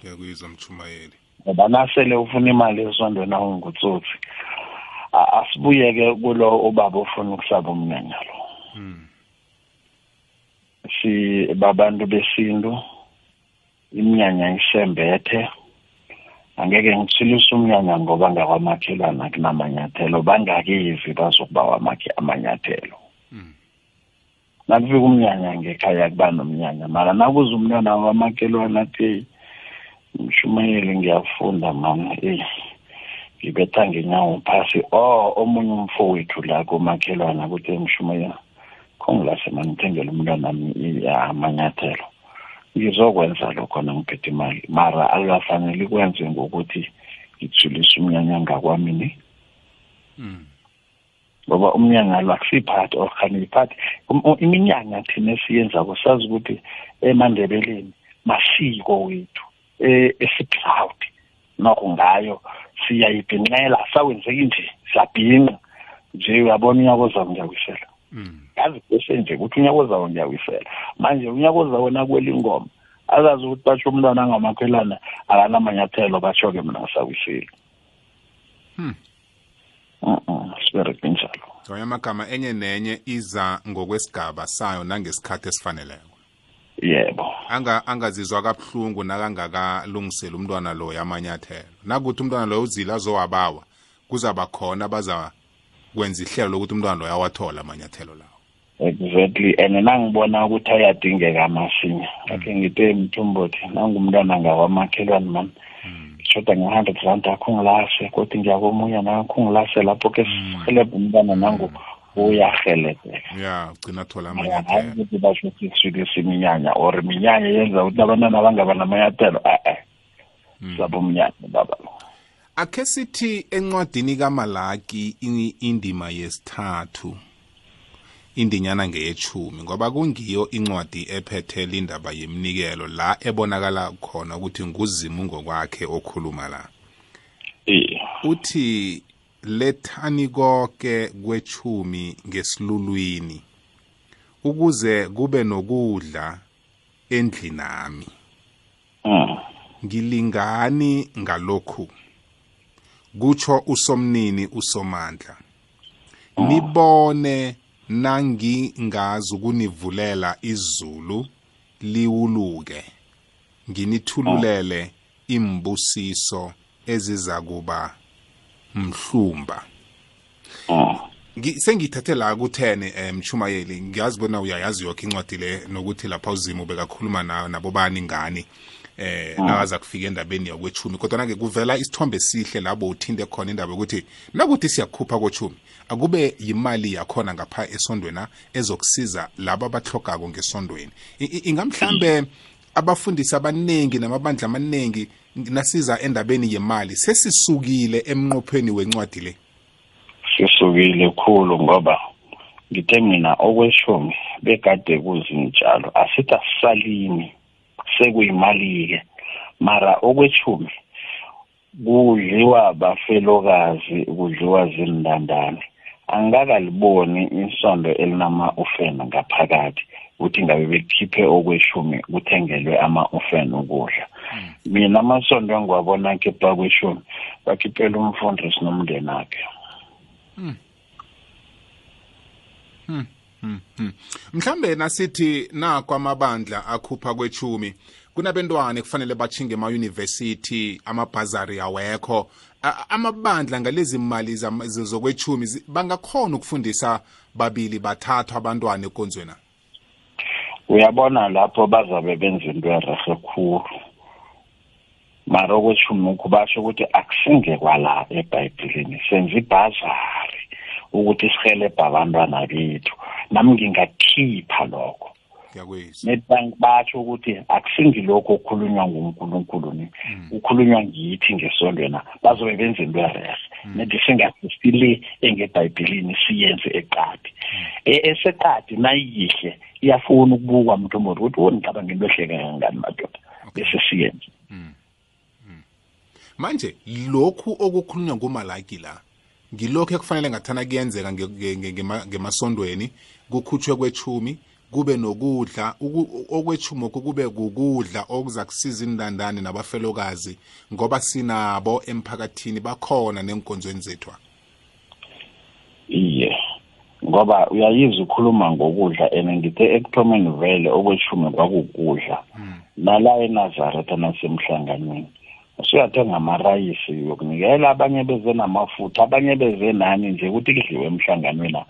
ngiyakuyizwa mchumayeli. Ngoba nasele ufuna imali esondweni awungutsotsi a- asibuyeke kulo ubaba ofuna ukusaba umnyanya lo. Si babantu besintu iminyanya isembethe. Angeke ngithulise umnyanya ngoba ngakwamakhelwana kunamanyathelo bangakizi bazokubawa amakhe amanyathelo nakufika umnyanya ngekhaya kuba nomnyanya mara nakuze umntwana wamakhelwana athi mshumayeli ngiyafunda mama eyi ngibetha ngenyawo phasi. O omunye umfowethu la komakhelwana kuthi mshumayela khongilase manithengele umntwanami i- amanyathelo ngizokwenza lokho nangiphethe imali. Mara akukafanele ikwenze ngokuthi ngithulise umnyanya ngakwami ni ngoba umnyanya lo akusiphathi or khani iphathi iminyanya thina esiyenzako sazi ukuthi emandebeleni masiko wethu eh, esi-proud nokho ngayo siyayibhinqela sawenzeki nje siyabhinqa nje uyabona unyaka ozayo ngiyawisela yazi bese nje ukuthi unyaka ozayo ngiyawisela manje unyaka ozayo nakwela ingoma azazi ukuthi basho umntwana angamakhelana akanamanyathelo basho-ke mina ngisawisile Hmm. Mm-mm, sibereke njalo. Ngamanye amagama enye nenye iza ngokwesigaba sayo nangesikhathi esifaneleko. Yebo. Anga angazizwa kabuhlungu nakangakalungiseli umntwana lo yamanyathelo nakuthi umntwana loyo uzile azowabawa kuzaba khona baza kwenza ihlelo lokuthi umntwana loyo awathola amanyathelo lawo? Exactly. And nangibona ukuthi ayadingeka masinya akhe ngite mthumbothi nangumntwana ngakwamakhelwane mani shoda nge-hundred rand akho ngilase kodwa ngiyakomuya nakho ngilase lapho ke sihelebha umntwana nangu uyahelebheka ya ugcina athola hayi amanyathelo. ukuthi basho ukuthi kusukisa iminyanya or iminyanya yenza ukuthi abantwana bangaba namanyathelo e-e sabo umnyanya baba. lo akhe sithi encwadini kamalaki indima yesithathu indinyana ngeyechumi ngoba kungiyo incwadi ephethe indaba yeminikelo la ebonakala khona ukuthi nguzimu ngokwakhe okhuluma la. Uthi lethani konke kwechumi ngesilulwini ukuze kube nokudla endlini nami ngilingani ngalokhu? Kutsho usomnini usomandla. Nibone nangingazi ukunivulela izulu liwuluke. Nginithululele imbusiso eziza kuba mhlumba Ngi- sengiyithathe la ku-10 um mshumayeli ngiyazi bona uyayazi yonke incwadi le nokuthi lapha uzimo bekakhuluma nayo nabobani ngani. Eh nakaza kufika endabeni yakwechumi kodwa-ke kuvela isithombe sihle labo uthinte khona indaba yokuthi nakuthi siyakhupha kochumi akube yimali yakhona ngapha esondweni ezokusiza labo abahlogako ngesondweni. Ingamhlambe abafundisi abaningi namabandla amaningi nasiza endabeni yemali sesisukile emnqopheni wencwadi le? Sisukile khulu ngoba ngithe mina okweshumi bekade kuzinjalo asithi asisalimi sekuyimali-ke. Mara okweshumi kudliwa bafelokazi kudliwa zindandane angikakaliboni isondo elinama-ufeni ngaphakathi ukuthi ngabe bekhiphe okweshumi kuthengelwe ama-ufeni ukudla. Mina amasondo engiwabona khipha kweshumi bakhiphela umfundisi nomndeni akhe Hmm. Hmm, hmm, hmm. mhlambe nasithi nakho amabandla akhupha kwechumi kunabentwana ekufanele bachinge emayunivesithi amabhazari awekho A- amabandla ngalezi mali zam- z- zokwechumi zi- bangakhona ukufundisa babili bathathu abantwana ekonzweni uyabona lapho bazabe benza into erehe khulu mara okweshumi ukhu basho ukuthi akusinge kwala ebhayibhilini senza ibhazari ukuthi sihelebhe abantwana bethu. Nami ngingakhipha lokho. Nedbank basho ukuthi akusingilokho okukhulunywa ngunkulunkulu ni. Ukhulunywa ngithi ngesondweni bazobe benza into erehe nedi singasisi le engebhayibhilini siyenze eqadi. E- eseqadi nayiyihle iyafuna ukubukwa mntu omuntu ukuthi wonixabanga into ehleke kangani madoda? Bese siyenze manje lokhu okukhulunywa ngumalaki la ngilokhu ekufanele ngathana kuyenzeka nge- nge- nge- ngema- ngemasondweni kukhutshwe kwechumi kube nokudla uku- okwechumoko kube kukudla okuza kusiza indandane nabafelokazi ngoba sinabo emphakathini bakhona nenkonzweni zethu. Iye ngoba uyayizwa ukhuluma ngokudla and ngithe ekuthomeni vele okweshumi kwakukudla. Nala enazaretha nasemhlanganweni. Usuyathenga amarayisi yokunikela abanye beze namafutha abanye beze nani nje ukuthi kudliwe emhlanganweni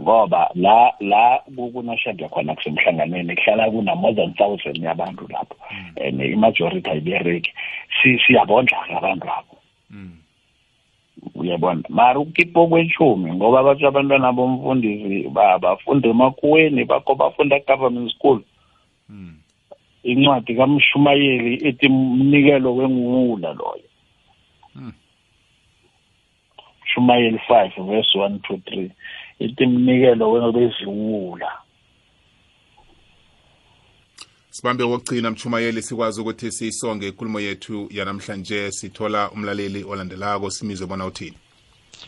ngoba la la kunashada khona kusemhlanganweni kuhlala kuna-more than thousand yabantu lapho. And imajority ayibereki. Si- siyabondla-ke abantu abo uyabona? Mara ukukhipha okweshumi ngoba abatsho abantwana bomfundisi ba- bafunda emakuweni bakho bafunda government school. Incwadi kamshumayeli ethi mnikelo wenguwula loyo. Shumayeli five verse one two three ithi mnikelo weziwula sibambe kokugcina mchumayeli sikwazi ukuthi siyisonge inkulumo yethu yanamhlanje sithola umlaleli olandelako simizwe bona uthini.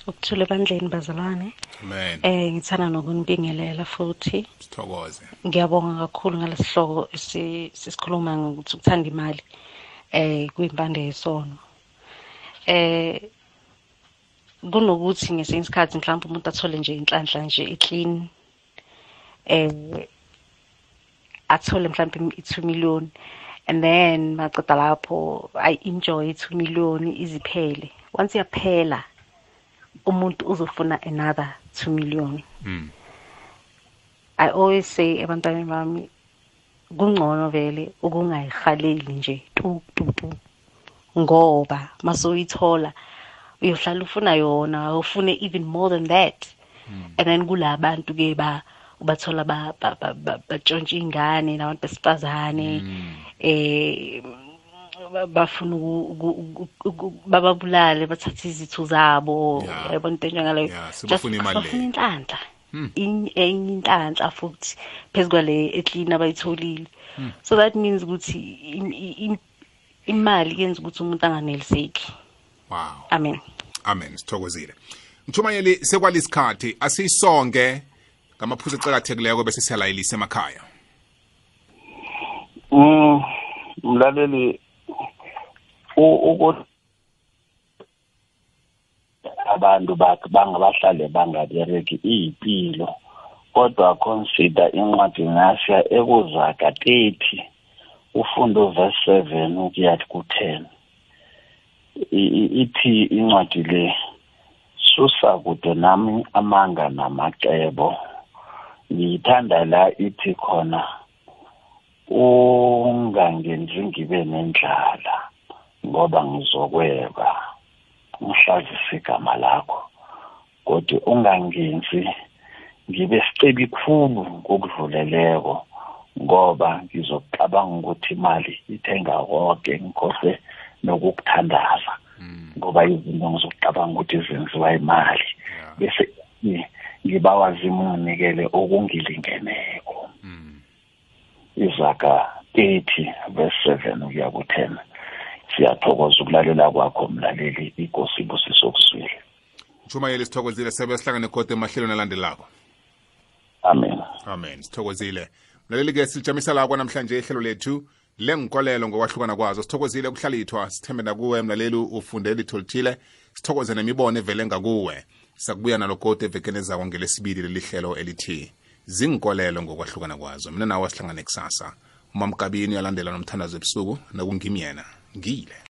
Ukuthula ebandleni bazalwane. Amen. Eh ngithanda nokunibingelela futhi. Sithokoze. Ngiyabonga kakhulu ngalesi hloko esi- sisikhuluma ngokuthi ukuthanda imali eh kuyimpande yesono. Eh kunokuthi ngesinye isikhathi mhlawumbe umuntu athole nje inhlanhla nje eclean eh athole mhlawumbe i-2 million and then maceda lapho i enjoy i-2 million iziphele. Once yaphela umuntu uzofuna another 2 million i always say ebantwaneni bami kungcono vele ukungayihaleli nje tu tu tu ngoba masoyithola uyohlala ufuna yona ufune even more than that and then kulabantu ke ba ubathola ba ba- ba- ba- batshontsha ingane nabantu besifazane eh ba- bafuna bababulale bathathe izitho zabo. Yabona into enjengaleyo bafuna inhlanhla. In- enye inhlanhla futhi phezu kwale eklini abayitholile. Hmm. so that means ukuthi im- im- imali yenza ukuthi umuntu anganeliseki. Wow. Amen. Amen sithokozile. Mchumayeli sekwalisikhathi asiyisonge ngamaphuzu ecakathekileko bese siyalayelisa emakhaya. Mm, mlaleli abantu bakhe bangabahlale bangabereki iyipilo kodwa consider incwadi nasiya ekuzaga 30 ufunda uverse 7 ukuya ku-10 I- i- ithi incwadi le susa kude nami amanga namacebo. Ngiyithanda la ithi khona ungangenzi ngibe nendlala. Ngoba ngizokweba. Ngihlazise igama lakho kodwa ungangenzi ngibe sicebi khulu ngokudluleleko ngoba ngizokucabanga ukuthi imali ithenga konke ngikhohlwe nokukuthandaza. Ngoba izinto ngizokucabanga ukuthi zenziwa imali bese ngi- ngibawa zimunikele okungilingeneko. Izaga 30 verse 7 ukuya ku-10 siyathokoza ukulalela kwakho mlaleli ikosi ibusiso kuswile mchumayeli sithokozile sebe sihlangane kodwa emahlelweni alandelako. Amen. Amen. Sithokozile. Mlaleli-ke silijamisa la kwanamhlanje ihlelo lethu lengikolelo ngokwahlukana kwazo. Sithokozile kuhlalithwa sithembela kuwe mlaleli ufunde litho lithile. Sithokoze nemibono evele ngakuwe. Sakubuya nalokode evekeni ezako ngelesibili leli hlelo elithi zinkolelo ngokwahlukana kwazo. Mina nawe sihlangane kusasa. Umamkabini uyalandela nomthandazo ebusuku nakungimi yena ngile